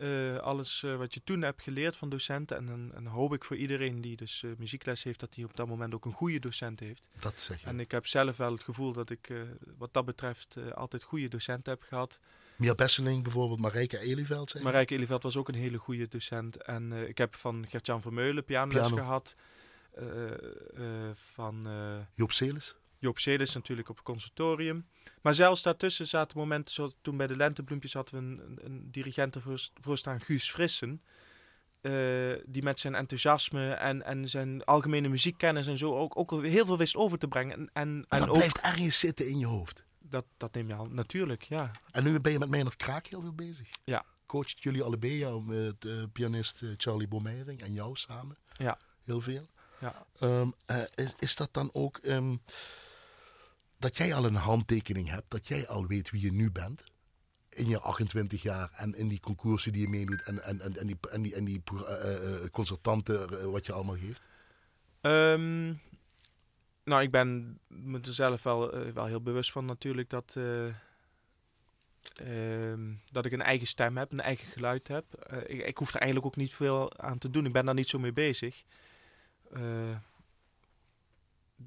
eh, alles eh, wat je toen hebt geleerd van docenten. En dan en hoop ik voor iedereen die dus eh, muziekles heeft, dat hij op dat moment ook een goede docent heeft. Dat zeg je. En ik heb zelf wel het gevoel dat ik wat dat betreft altijd goede docenten heb gehad. Mia Besselink bijvoorbeeld, Marijke Elieveld je? Marijke Eliveld was ook een hele goede docent. En ik heb van Gert-Jan Vermeulen pianoles Piano. gehad. Eh, eh, van... eh, Joop Joop Celis natuurlijk op het conservatorium. Maar zelfs daartussen zaten momenten, zoals toen bij de Lentebloempjes hadden we een, een, een dirigent ervoor voor staan, Guus Frissen. eh, die met zijn enthousiasme en, en zijn algemene muziekkennis en zo ook, ook heel veel wist over te brengen. En, en, dat ook, blijft ergens zitten in je hoofd. dat, dat neem je al, natuurlijk, ja. En nu ben je met Meijnerd Kraak heel veel bezig. Ja. Coacht jullie allebei, jou, met eh, pianist eh, Charlie Bomeiring en jou samen? Ja. Heel veel. ja. Ehm, eh, is, is dat dan ook ehm, dat jij al een handtekening hebt, dat jij al weet wie je nu bent? In je 28 jaar en in die concoursen die je meedoet en, en, en, die, en die, en die eh, wat je allemaal geeft? Ehm, nou, ik ben me er zelf wel, wel heel bewust van natuurlijk dat, eh, ehm, dat ik een eigen stem heb, een eigen geluid heb. Ik, ik hoef er eigenlijk ook niet veel aan te doen. Ik ben daar niet zo mee bezig.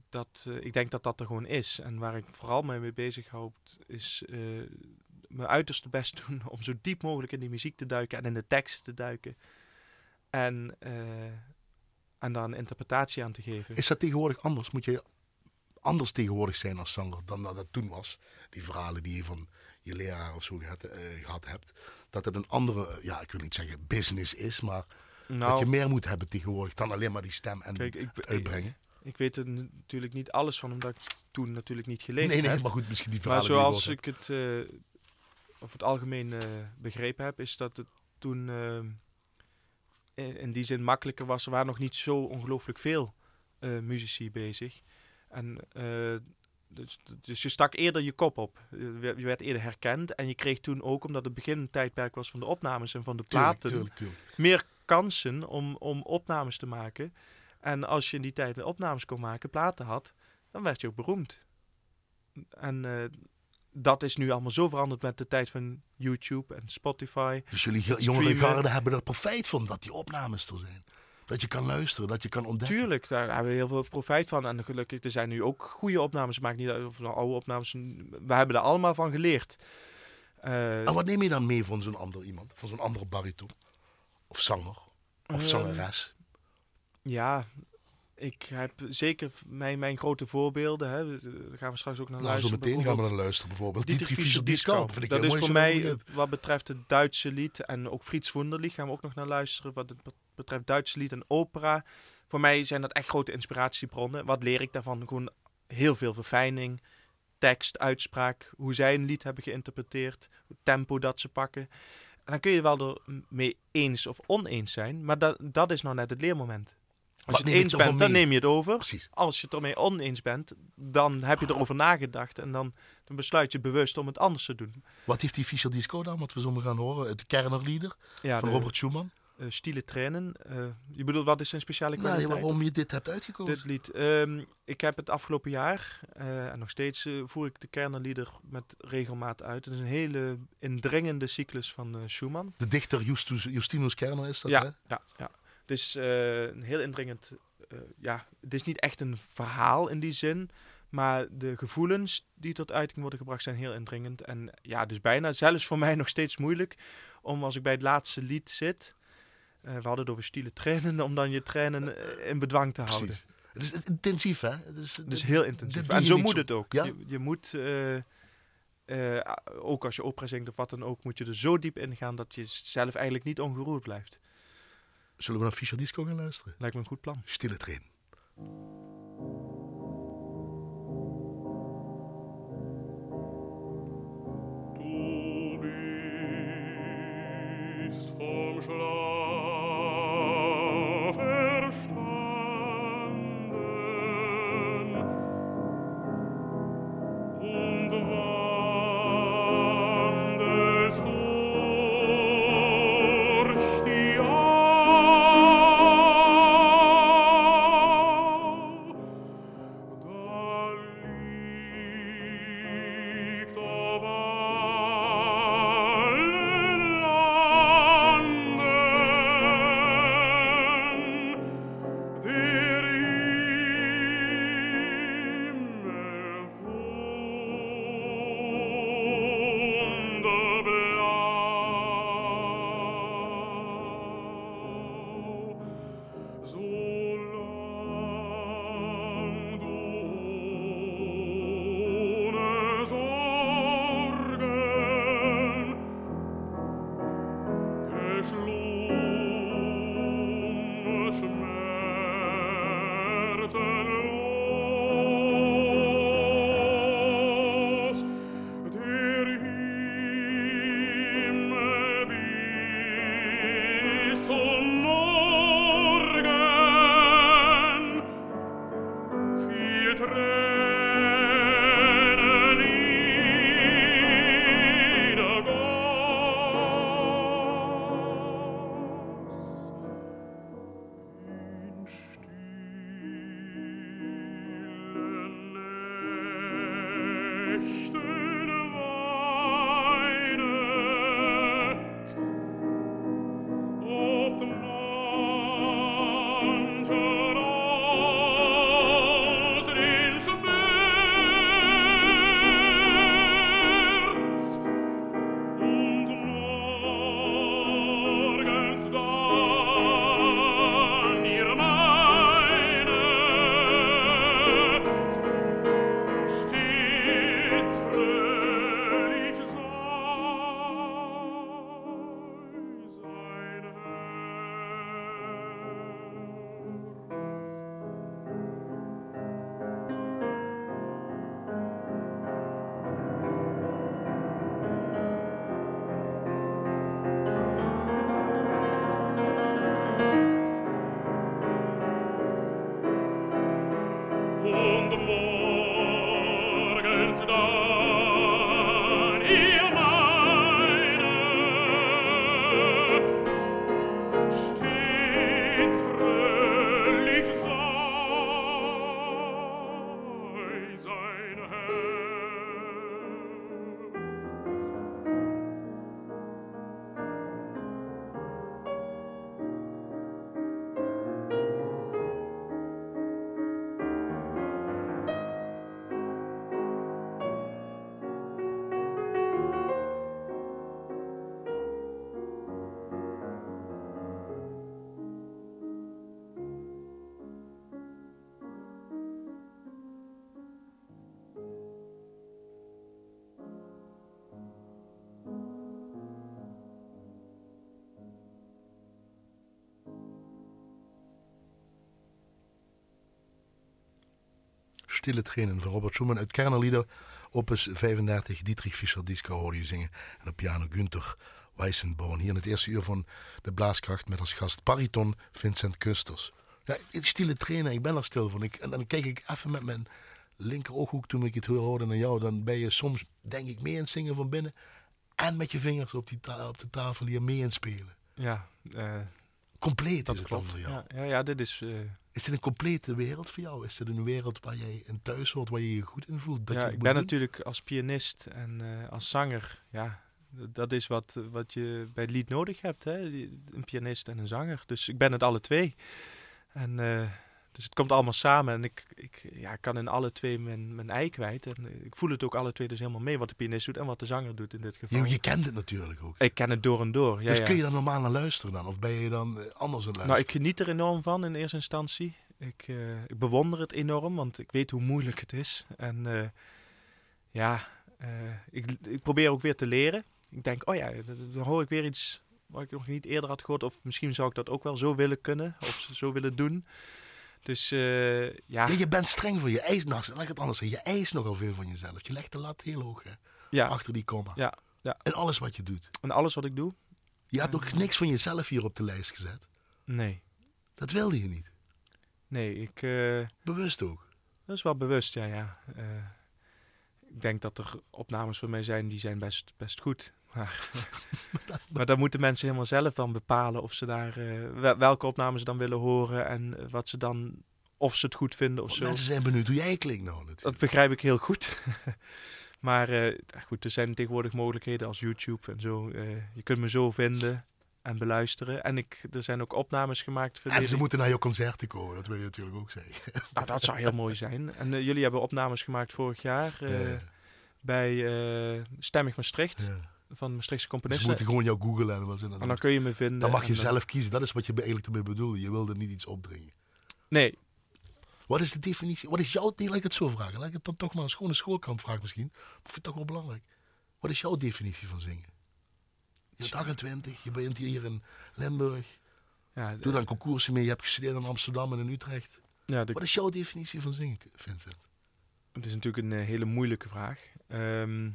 Dat, eh, ik denk dat dat er gewoon is. En waar ik vooral mee, mee bezig houd, is eh, mijn uiterste best [LAUGHS] doen om zo diep mogelijk in die muziek te duiken en in de tekst te duiken. En, eh, en daar een interpretatie aan te geven. Is dat tegenwoordig anders? Moet je anders tegenwoordig zijn als zanger dan dat het toen was? Die verhalen die je van je leraar of zo gehad, eh, gehad hebt. Dat het een andere, ja, ik wil niet zeggen business is, maar dat Nou, je meer moet hebben tegenwoordig dan alleen maar die stem en kijk, ik, het uitbrengen. Ik, weet er natuurlijk niet alles van, omdat ik toen natuurlijk niet gelezen Nee, nee, heb. maar goed, misschien die Maar verhalen je zoals ik het eh over het algemeen eh, begrepen heb, is dat het toen eh, in, in die zin makkelijker was. Er waren nog niet zo ongelooflijk veel muzici bezig. En dus, dus je stak eerder je kop op. Je werd, eerder herkend. En je kreeg toen ook, omdat het begin tijdperk was van de opnames en van de Tuurlijk, platen, tuurlijk, tuurlijk. meer kansen om, om opnames te maken. En als je in die tijd opnames kon maken, platen had, dan werd je ook beroemd. En eh, dat is nu allemaal zo veranderd met de tijd van YouTube en Spotify. Dus jullie jongere garden hebben er profijt van dat die opnames er zijn. Dat je kan luisteren, dat je kan ontdekken. Tuurlijk, daar hebben we heel veel profijt van. En gelukkig, er zijn nu ook goede opnames. Maakt niet uit of nou oude opnames. We hebben er allemaal van geleerd. Eh, En wat neem je dan mee van zo'n ander iemand? Van zo'n andere bariton? Of zanger? Of Ehm, zangeres? Ja, ik heb zeker mijn, mijn grote voorbeelden. Hè. Daar gaan we straks ook naar Nou, zo luisteren. meteen gaan we naar luisteren bijvoorbeeld. Dietrich Dietrich Fischer-Dieskau. Fischer-Dieskau. Vind ik Dat heel is voor mij, wat betreft het Duitse lied en ook Frits Wunderlich gaan we ook nog naar luisteren. Wat betreft Duitse lied en opera. Voor mij zijn dat echt grote inspiratiebronnen. Wat leer ik daarvan? Gewoon heel veel verfijning, tekst, uitspraak, hoe zij een lied hebben geïnterpreteerd, het tempo dat ze pakken. En dan kun je wel er mee eens of oneens zijn, maar dat, dat is nou net het leermoment. Als je het eens bent, dan neem je het over Precies. als je het ermee oneens bent, dan heb je erover nagedacht en dan, dan besluit je bewust om het anders te doen. Wat heeft die Fischer Disco dan, wat we zo gaan horen? Het Kernerlieder Ja, van de, Robert Schumann. eh, Stille Trainen. eh, je bedoelt, wat is zijn speciale Nou, kwaliteit? waarom je dit hebt uitgekozen? Dit lied. Ehm, ik heb het afgelopen jaar, eh, en nog steeds eh, voer ik de Kernerlieder met regelmaat uit. Het is een hele indringende cyclus van eh, Schumann. De dichter Justus, Justinus Kerner is dat, ja, hè? ja, ja. Het is eh, een heel indringend. eh, ja, het is niet echt een verhaal in die zin. Maar de gevoelens die tot uiting worden gebracht zijn heel indringend. En ja, dus bijna zelfs voor mij [LAUGHS] nog steeds moeilijk. Om als ik bij het laatste lied zit. eh, we hadden het over stille trainen. Om dan je trainen in bedwang te houden. Het is intensief, hè? Het is, Het is heel intensief. En zo moet zo- het ook. Ja? Je, je moet, ook als je opera zingt of wat dan ook, moet je er zo diep in gaan dat je zelf eigenlijk niet ongeroerd blijft. Zullen we naar Fischer Disco gaan luisteren? Lijkt me een goed plan. Stille train. Du bist vom Schlaf Stille Tränen van Robert Schumann uit Kernerlieder. Opus 35, Dietrich Fischer Disco hoorde je zingen. En op piano Günther Weissenborn. Hier in het eerste uur van de Blaaskracht met als gast bariton Vincent Kusters. Ja, Stille Tränen, ik ben er stil van. Ik, en dan kijk ik even met mijn linker ooghoek toen ik het hoorde naar jou. Dan ben je soms, denk ik, mee aan het zingen van binnen. En met je vingers op, die ta- op de tafel hier mee aan het spelen. Ja, eh, Compleet dat is het dan klopt. voor jou. Ja, ja, ja, dit is... eh, Is dit een complete wereld voor jou? Is dit een wereld waar jij in thuis hoort, waar je je goed in voelt? Dat ja, je ik ben doen? natuurlijk als pianist en eh, als zanger, ja, dat is wat, wat je bij het lied nodig hebt, hè? een pianist en een zanger. Dus ik ben het alle twee. En eh, dus het komt allemaal samen en ik, ik ja, kan in alle twee mijn, mijn ei kwijt. En eh, ik voel het ook alle twee dus helemaal mee, wat de pianist doet en wat de zanger doet in dit geval. Je, je kent het natuurlijk ook. Ik ken het door en door. Ja, dus ja. kun je daar normaal naar luisteren dan? Of ben je dan eh, anders aan luisteren? Nou, ik geniet er enorm van in eerste instantie. Ik, eh, ik bewonder het enorm, want ik weet hoe moeilijk het is. En ja, ik, ik probeer ook weer te leren. Ik denk, oh ja, dan dan hoor ik weer iets wat ik nog niet eerder had gehoord. Of misschien zou ik dat ook wel zo willen kunnen, of zo willen doen. Dus eh, ja, Ja, je bent streng voor je eis. Nou, laat ik het anders zeggen. Je eist nogal veel van jezelf. Je legt de lat heel hoog, hè? ja. Achter die komma. Ja, ja. En alles wat je doet. En alles wat ik doe? Je hebt ook niks van jezelf hier op de lijst gezet. Nee. Dat wilde je niet. Nee, ik... eh, Bewust ook. Dat is wel bewust, ja, ja. Eh, ik denk dat er opnames van mij zijn die zijn best, best goed. Maar, [LAUGHS] maar dan moeten mensen helemaal zelf dan bepalen of ze daar eh, wel- welke opnames ze dan willen horen en eh, wat ze dan of ze het goed vinden of Want zo. mensen zijn benieuwd hoe jij klinkt nou natuurlijk. Dat begrijp ik heel goed. [LAUGHS] maar eh, goed, er zijn tegenwoordig mogelijkheden als YouTube en zo. Je kunt me zo vinden en beluisteren. En ik, er zijn ook opnames gemaakt. voor En ze moeten naar je concerten komen. Dat wil je natuurlijk ook zeggen. [LAUGHS] Nou, dat zou heel mooi zijn. En eh, jullie hebben opnames gemaakt vorig jaar eh, bij eh, Stemmig Maastricht van Maastrichtse Dus ze componisten. moeten gewoon jou googlen. En, ze- en dan kun je me vinden. dan mag je zelf kiezen. Dat is wat je eigenlijk ermee bedoelde. Je wilde niet iets opdringen. Nee, Wat is de definitie? Wat is jouw... Laat ik het zo vragen. Laat ik het dan toch maar een schone schoolkant vragen misschien. Maar ik vind het toch wel belangrijk. Wat is jouw definitie van zingen? Je bent 28, je bent hier in Limburg. ja, Doe dan concoursen mee. Je hebt gestudeerd in Amsterdam en in Utrecht. ja, de- Wat is jouw definitie van zingen, Vincent? het is natuurlijk een eh, hele moeilijke vraag. Ehm,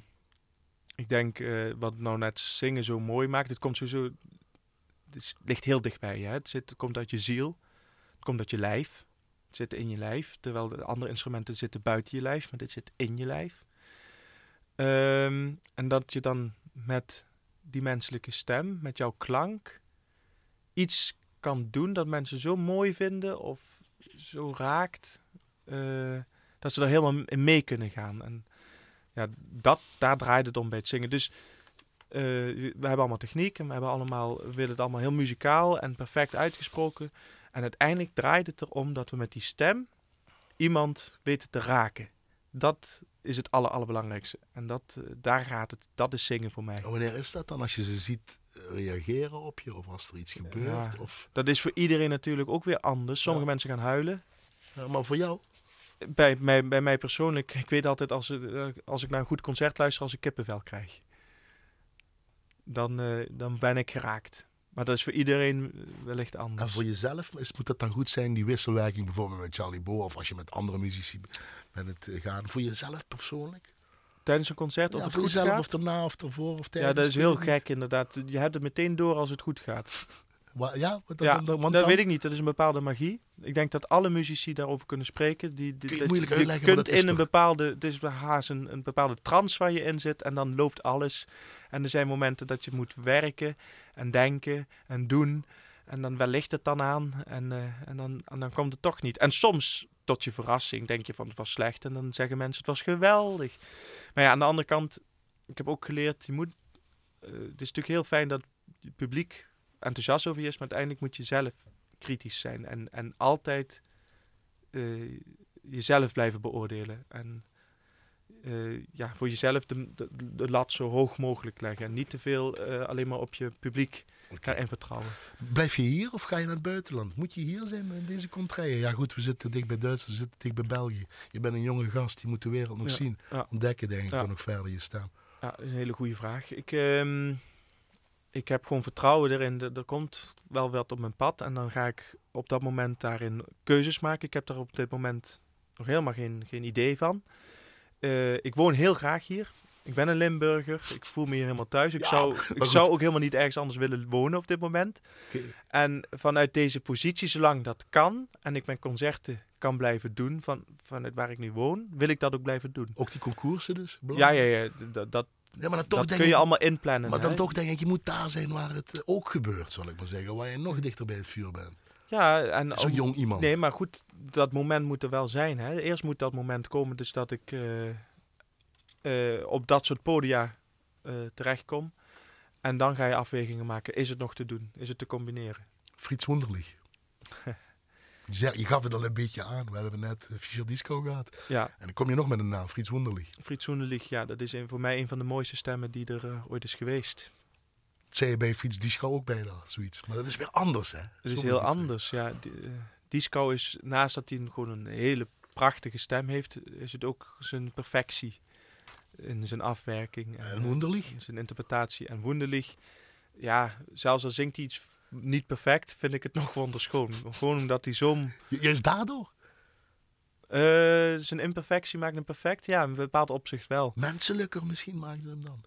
ik denk eh, wat nou net zingen zo mooi maakt. Het komt sowieso. Het ligt heel dichtbij je. Hè? Het, zit, het komt uit je ziel. Het komt uit je lijf. Het zit in je lijf. Terwijl de andere instrumenten zitten buiten je lijf. Maar dit zit in je lijf. Ehm, en dat je dan met die menselijke stem, met jouw klank, iets kan doen dat mensen zo mooi vinden of zo raakt. eh, dat ze er helemaal in mee kunnen gaan. En ja, dat, daar draait het om bij het zingen. Dus eh, we hebben allemaal techniek en we, hebben allemaal, we willen het allemaal heel muzikaal en perfect uitgesproken. En uiteindelijk draait het erom dat we met die stem iemand weten te raken. Dat is het aller, allerbelangrijkste. En dat, eh, daar gaat het. Dat is zingen voor mij. Wanneer is dat dan? Als je ze ziet eh, reageren op je? Of als er iets gebeurt? Ja. Of, Dat is voor iedereen natuurlijk ook weer anders. Sommige Ja. mensen gaan huilen. Ja, maar voor jou? Bij, mij, bij mij persoonlijk, ik weet altijd als, eh, als ik naar een goed concert luister, als ik kippenvel krijg. Dan, dan ben ik geraakt. Maar dat is voor iedereen wellicht En anders. voor jezelf is, moet dat dan goed zijn, die wisselwerking bijvoorbeeld met Charlie Bo of als je met andere muzici met het eh, gaat. Voor jezelf persoonlijk? Tijdens een concert of Ja, het voor goed jezelf gaat? of daarna of ervoor of Ja, tijdens. dat is heel gek inderdaad. Je hebt het meteen door als het goed gaat. Ja, wat ja, dat weet ik niet. Dat is een bepaalde magie. Ik denk dat alle muzici daarover kunnen spreken. Die, die, Kun je dat- moeilijk kunt dat in een bepaalde, het is haast een, een bepaalde trance waar je in zit en dan loopt alles. En er zijn momenten dat je moet werken en denken en doen. En dan wellicht het dan aan en, eh, en, dan, en dan komt het toch niet. En soms, tot je verrassing, denk je van het was slecht. En dan zeggen mensen het was geweldig. Maar ja, aan de andere kant, ik heb ook geleerd, je moet, eh, het is natuurlijk heel fijn dat het publiek enthousiast over je is, maar uiteindelijk moet je zelf kritisch zijn en, en altijd eh, jezelf blijven beoordelen. En eh, ja, voor jezelf de, de, de lat zo hoog mogelijk leggen. En niet te veel eh, alleen maar op je publiek Oké. daarin vertrouwen. Blijf je hier of ga je naar het buitenland? Moet je hier zijn in deze contraien? Ja goed, we zitten dicht bij Duitsland, we zitten dicht bij België. Je bent een jonge gast, je moet de wereld nog Ja, zien. ja. Ontdekken denk ik Ja. dan nog verder je stem. Ja, dat is een hele goede vraag. Ik, ehm, ik heb gewoon vertrouwen erin. Er, er komt wel wat op mijn pad. En dan ga ik op dat moment daarin keuzes maken. Ik heb daar op dit moment nog helemaal geen, geen idee van. Eh, ik woon heel graag hier. Ik ben een Limburger. Ik voel me hier helemaal thuis. Ik, Ja, zou, ik zou ook helemaal niet ergens anders willen wonen op dit moment. En vanuit deze positie, zolang dat kan, en ik mijn concerten kan blijven doen van, vanuit waar ik nu woon, wil ik dat ook blijven doen. Ook die concoursen dus? Ja, ja, ja. Dat, dat, Ja, maar dan toch dat kun je ik, allemaal inplannen. Maar dan hè. toch denk ik, je moet daar zijn waar het eh, ook gebeurt, zal ik maar zeggen. Waar je nog dichter bij het vuur bent. Ja, en Zo'n jong iemand. Nee, maar goed, dat moment moet er wel zijn. Hè. Eerst moet dat moment komen, dus dat ik eh, eh, op dat soort podia eh, terechtkom. En dan ga je afwegingen maken. Is het nog te doen? Is het te combineren? Frits Wonderlich. [LAUGHS] Je gaf het al een beetje aan. We hebben net eh, Fischer Disco gehad. Ja, En dan kom je nog met een naam, Frits Wonderlich. Frits Soenderlich, ja, dat is een, voor mij een van de mooiste stemmen die er eh, ooit is geweest. Dat bij Frits Disco ook bijna, zoiets. Maar dat is weer anders, hè? Het Zo is heel zeggen. anders, ja. Die, eh, Disco is, naast dat hij gewoon een hele prachtige stem heeft, is het ook zijn perfectie in zijn afwerking. En Wonderlich? zijn interpretatie en wonderlich. Ja, zelfs al zingt hij iets niet perfect, vind ik het nog wonderschoon. Gewoon omdat hij zo'n... Ju- Juist daardoor? eh, zijn imperfectie maakt hem perfect. Ja, in een bepaald opzicht wel. Menselijker misschien maakt hem dan.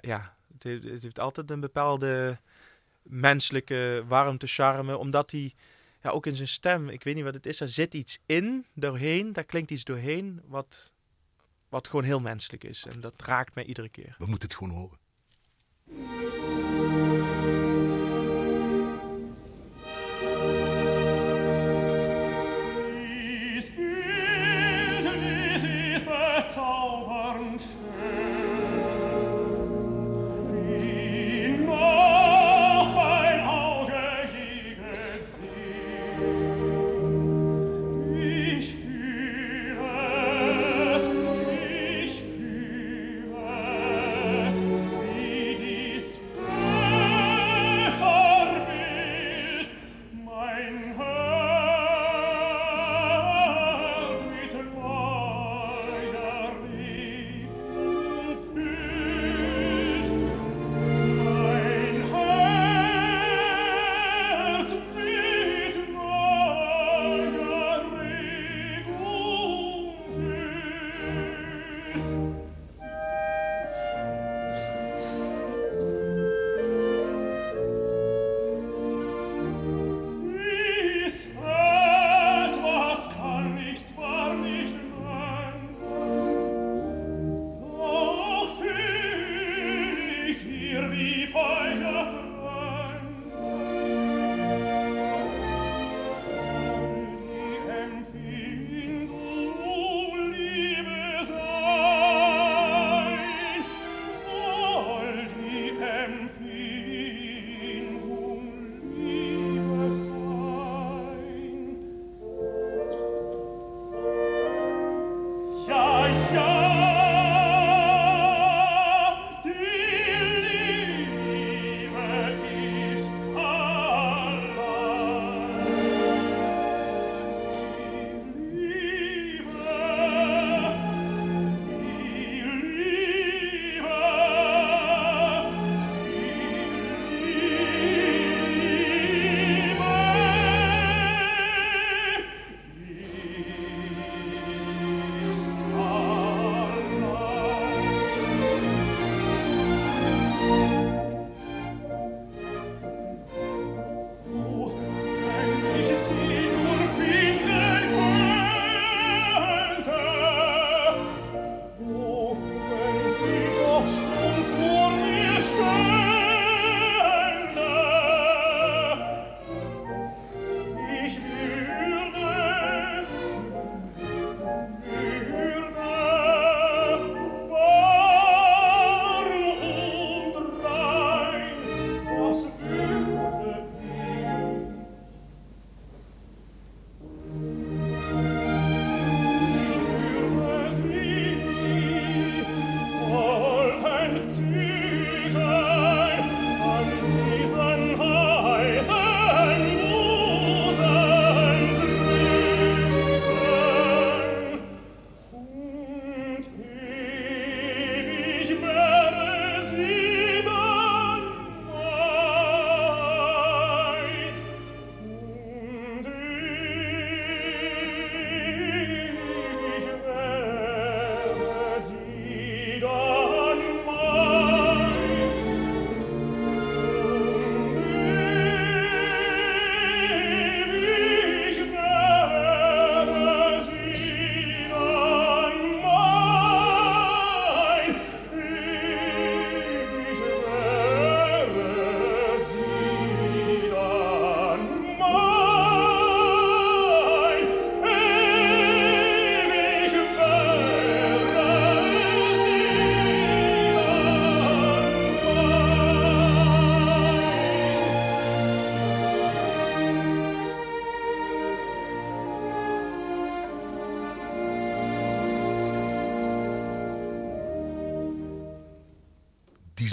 Ja, het heeft, het heeft altijd een bepaalde menselijke warmte, charme. Omdat hij, ja, ook in zijn stem, ik weet niet wat het is, er zit iets in, doorheen. Daar klinkt iets doorheen wat, wat gewoon heel menselijk is. En dat raakt mij iedere keer. We moeten het gewoon horen.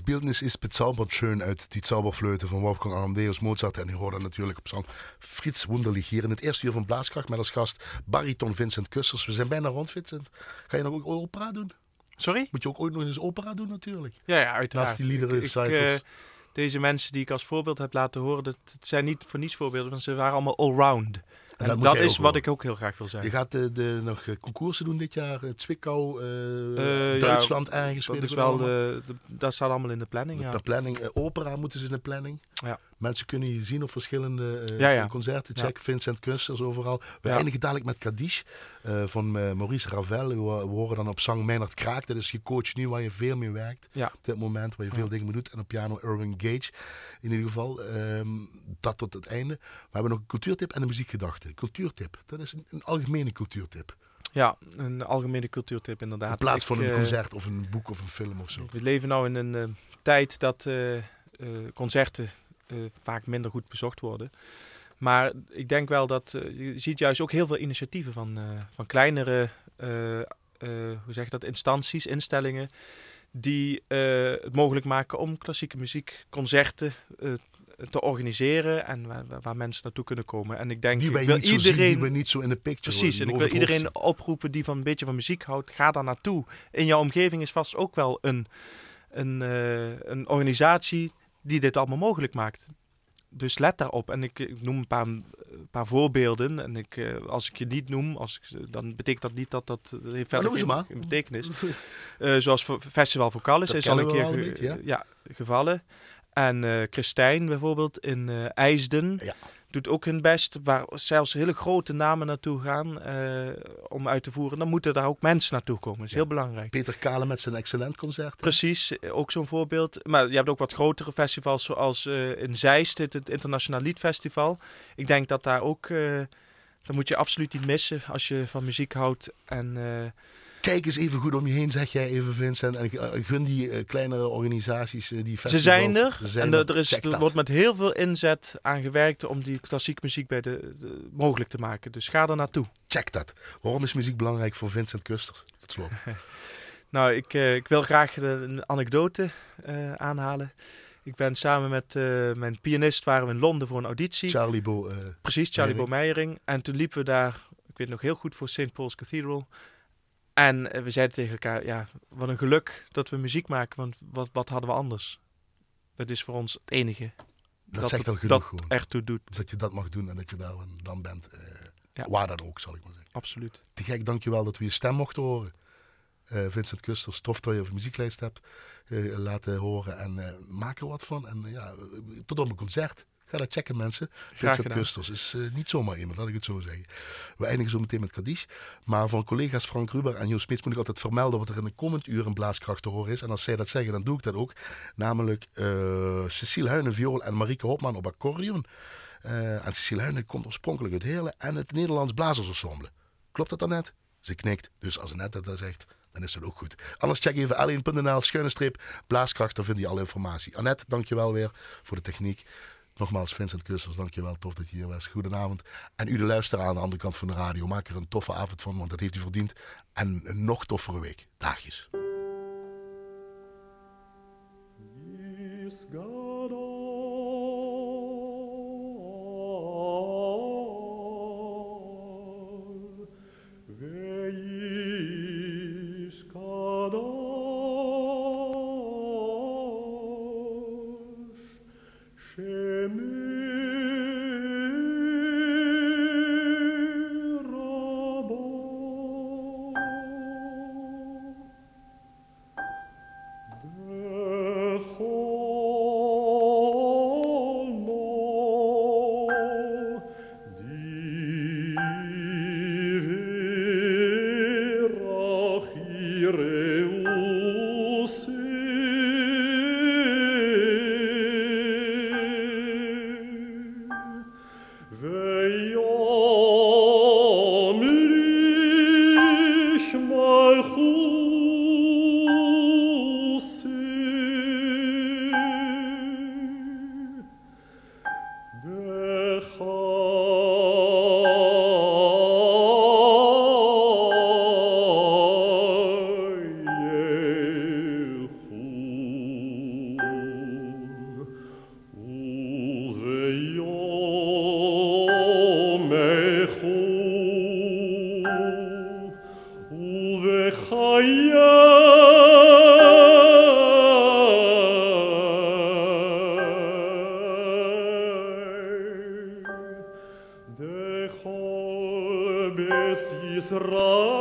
Bildnis is bezaubert schön uit die Zauberflöte van Wolfgang Amadeus Mozart. En u hoort dan natuurlijk op zang Frits Wunderlich hier in het eerste uur van Blaaskracht met als gast bariton Vincent Kussers. We zijn bijna rond, Vincent. Ga je nog ook opera doen? Sorry? Moet je ook ooit nog eens opera doen natuurlijk? Ja, ja uiteraard. Naast die liederen, recitals. eh, deze mensen die ik als voorbeeld heb laten horen, dat, dat zijn niet voor niets voorbeelden, want ze waren allemaal allround. En, dat is wat ik ook heel graag wil Je zijn. gaat de, de, nog eh, concoursen doen dit jaar. eh, Zwickau, eh, Eh, ja, Duitsland ergens. Dat is wel de, de- dat staat allemaal in de planning, ja. De planning. eh, opera moeten ze in de planning. Ja. Mensen kunnen je zien op verschillende eh, Ja, ja. concerten. Ja. Check Vincent Kunsters overal. We eindigen dadelijk met Kadish eh, van eh, Maurice Ravel. We, horen dan op zang Meinert Kraak. Dat is je coach nu waar je veel mee werkt. Op dit moment waar je veel dingen mee doet. En op piano Irving Gage. In ieder geval. ehm, dat tot het einde. We hebben nog een cultuurtip en een muziekgedachte. Cultuurtip. Dat is een, een algemene cultuurtip. Ja, een algemene cultuurtip inderdaad. In plaats van een concert of een boek of een film of zo. We leven nu in een tijd dat concerten vaak minder goed bezocht worden. Maar ik denk wel dat eh, je ziet juist ook heel veel initiatieven van, eh, van kleinere eh, eh, hoe zeg je dat, instanties, instellingen, die eh, het mogelijk maken om klassieke muziekconcerten eh, te organiseren en waar, waar- mensen naartoe kunnen komen. En ik denk, Die ik wil zo zien, iedereen, die we niet zo in de picture Precies, en ik wil iedereen oproepen die van een beetje van muziek houdt, ga daar naartoe. In jouw omgeving is vast ook wel een, een, eh, een organisatie die dit allemaal mogelijk maakt. Dus let daarop. En ik, ik noem een paar, een paar voorbeelden. En ik, eh, als ik je niet noem, als ik, dan betekent dat niet dat dat, heeft verder noem ze geen, geen betekenis. [LAUGHS] Eh, zoals voor Festival Vocalis is al een keer ge- ja. gevallen. En eh Christijn bijvoorbeeld in eh IJsden Ja. Doet ook hun best. Waar zelfs hele grote namen naartoe gaan eh, om uit te voeren. Dan moeten daar ook mensen naartoe komen. Dat is Ja. heel belangrijk. Peter Kale met zijn excellent concert. Precies, eh, ook zo'n voorbeeld. Maar je hebt ook wat grotere festivals, zoals eh, in Zeist, het, het Internationaal Liedfestival. Ik denk dat daar ook, eh dat moet je absoluut niet missen als je van muziek houdt. En Kijk eens even goed om je heen, zeg jij even Vincent. En eh, gun die eh, kleinere organisaties, eh, die festivals. ze zijn er. Ze zijn en er. is, er wordt met heel veel inzet aan gewerkt om die klassieke muziek bij de, de- mogelijk te maken. Dus ga er naartoe. Check dat. Waarom is muziek belangrijk voor Vincent Kusters? Tot slot. [LAUGHS] Nou, ik, ik wil graag een anekdote aanhalen. Ik ben samen met mijn pianist waren we in Londen voor een auditie. Charlie Bo. Precies, Charlie Meijering. Bo Meijering. En toen liepen we daar, ik weet nog heel goed, voor St. Paul's Cathedral. En eh, we zeiden tegen elkaar, ja, wat een geluk dat we muziek maken, want wat, wat hadden we anders? Dat is voor ons het enige dat, dat zegt het- al genoeg dat gewoon. ertoe doet. Dat je dat mag doen en dat je daar dan bent. eh, Ja. Waar dan ook, zal ik maar zeggen. Absoluut. Te gek, dankjewel dat we je stem mochten horen. Eh, Vincent Kusters, tof dat je een muzieklijst hebt laten horen. En maak er wat van. En ja, tot op een concert. Ga dat checken, mensen. Vincent. Kusters is eh, niet zomaar iemand, laat ik het zo zeggen. We eindigen zo meteen met Kadish. Maar van collega's Frank Ruber en Joost Smits moet ik altijd vermelden wat er in een komend uur een blaaskracht te horen is. En als zij dat zeggen, dan doe ik dat ook. Namelijk eh Cecile Huinen, viool en Marieke Hopman op accordeon. Eh, en Cecile Huinen komt oorspronkelijk uit Heerlen en het Nederlands Blazersensemble. Klopt dat dan net? Ze knikt. Dus als net dat zegt, dan is dat ook goed. Anders check even alleen.nl, schuine streep, blaaskracht, dan vind je alle informatie. Annette, dankjewel weer voor de techniek. Nogmaals, Vincent Kusters, dankjewel. Tof dat je hier was. Goedenavond. En u de luisteraar aan de andere kant van de radio. Maak er een toffe avond van, want dat heeft u verdiend. En een nog toffere week. Dagjes. Israel.